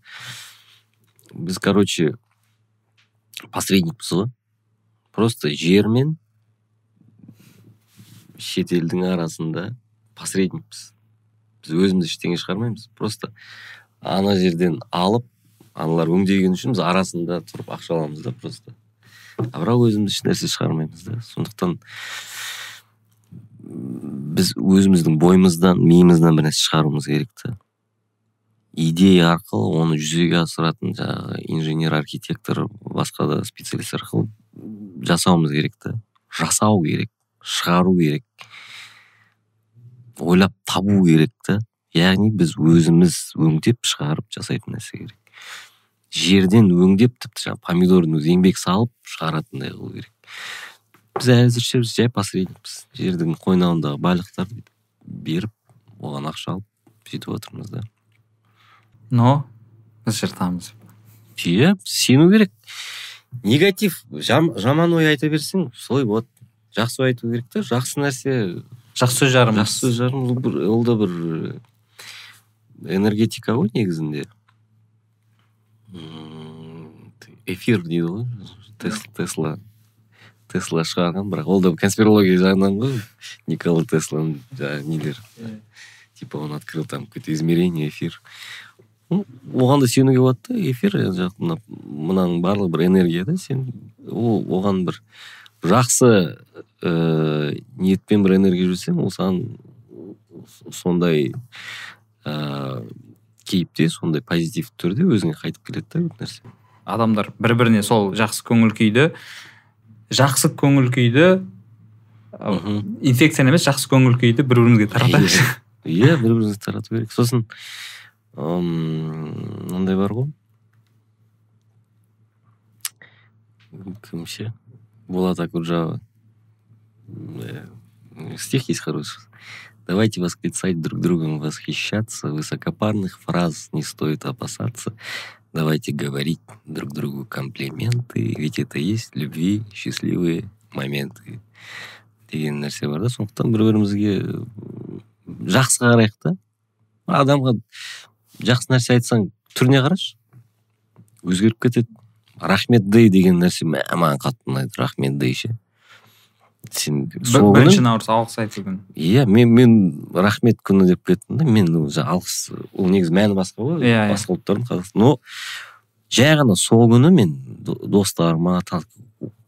біз короче посредникпіз ғой. Просто жер мен шетелдің арасында посредникпіз. Біз өзіміз ештеңе шығармаймыз. Просто ана жерден алып аналар өңдеген үшін біз арасында тұрып ақша аламыз да просто. Бірақ өзіміз ешнәрсе шығармаймыз да. Сондықтан біз өзіміздің бойымыздан миымыздан бір нәрсе шығаруымыз керек та. Идея арқылы оны жүзеге асыратын жаңағы инженер архитектор басқа да специалист арқылы жасауымыз керек та. Жасау керек шығару керек ойлап табу керек та. Яғни біз өзіміз өңдеп шығарып жасайтын нәрсе керек. Жерден өңдеп тіпті жаңағы помидордың өзі еңбек салып шығаратындай қылу керек. Біз әзірше біз жай посредникпіз. Жердің қойнауындағы байлықтарды беріп оған ақша алып сөйтіп отырмыз да. Но біз жыртамыз. Иә сену керек. Негатив жам, жаман ой айта берсең солай болады. Жақсы ой айту керек та. Жақсы нәрсе жақсы сөз жарым жақсы сөз жарым ол да бір э, энергетика ғой негізінде. Эфир дейді ғой. Тес- тесла. Тесла шығарған бірақ ол да конспирология жағынан ғой. Никола тесланың жаңағы нелер. Типа он открыл там какое то измерение эфир. Оған да сенуге болады да эфир. Мына мынаның барлығы бір энергия да сен. Оған бір жақсы ыыы ниетпен бір энергия жүрсең ол саған сондай ыыы кейіпте сондай позитивті түрде өзіңе қайтып келеді да көп нәрсе. Адамдар бір біріне сол жақсы көңіл күйді жақсы көңіл күйді инфекцияны емес жақсы көңіл күйді бір бірімізге таратайықшы иә бір бірімізге тарату керек сосын мынандай бар ғой. Кім ше болат акуджава Э, стих есть хороший. давайте восклицать друг другом восхищаться высокопарных фраз не стоит опасаться давайте говорить друг другу комплименты ведь это и есть любви счастливые моменты деген нәрсе бар да сондықтан бір бірімізге жақсы қарайық та адамға жақсы нәрсе айтсаң түріне қарашы өзгеріп кетеді рахмет дей деген нәрсе мә маған қатты ұнайды рахмет дей ше Сен сол бірінші наурыз алғыс айту күні. Иә мен мен рахмет күні деп кеттім да мен алғыс ол негізі мәні басқа ғой Иә, иә. басқа ұлттардың қазақстан но жай ғана сол күні мен до- достарыма та-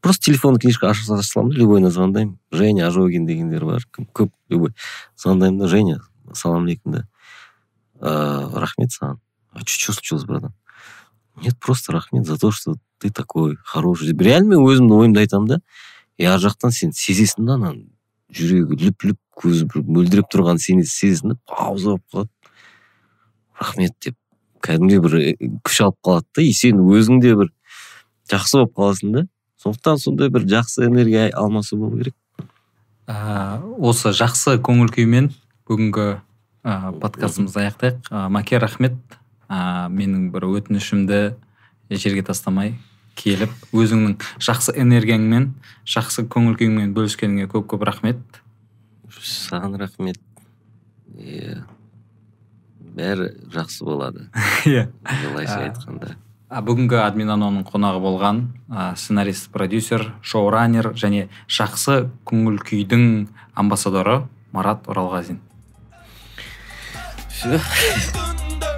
просто телефон книжка аша саламын да любойына звондаймын. Женя ожогин дегендер бар кім көп любой. Звондаймын да женя салам алейкум да. «Э, рахмет саған. А что случилось братан? Нет просто рахмет за то что ты такой хороший. Деп реально мен өзімнің ойымды айтамын да и ар жақтан сен сезесің да ананың жүрегі лүп лүп көзі бір мөлдіреп тұрғанын сен сезесің да пауза болып қалады. Рахмет деп. Кәдімгідей бір э, күш алып қалады да и сен өзің де бір жақсы болып қаласың да. Сондықтан сондай бір жақсы энергия алмасу болу керек. Ә, осы жақсы көңіл күймен бүгінгі ә, подкастымызды аяқтайық. Ә, маке рахмет. Ә, менің бір өтінішімді жерге тастамай келіп өзіңнің жақсы энергияңмен жақсы көңіл күйіңмен бөліскеніңе көп көп рахмет. Саған рахмет. Иә бәрі жақсы болады. Иә. Былайша айтқанда. А, бүгінгі админ аноның қонағы болған ә, сценарист продюсер шоураннер және жақсы көңіл күйдің амбассадоры марат оралғазин. Все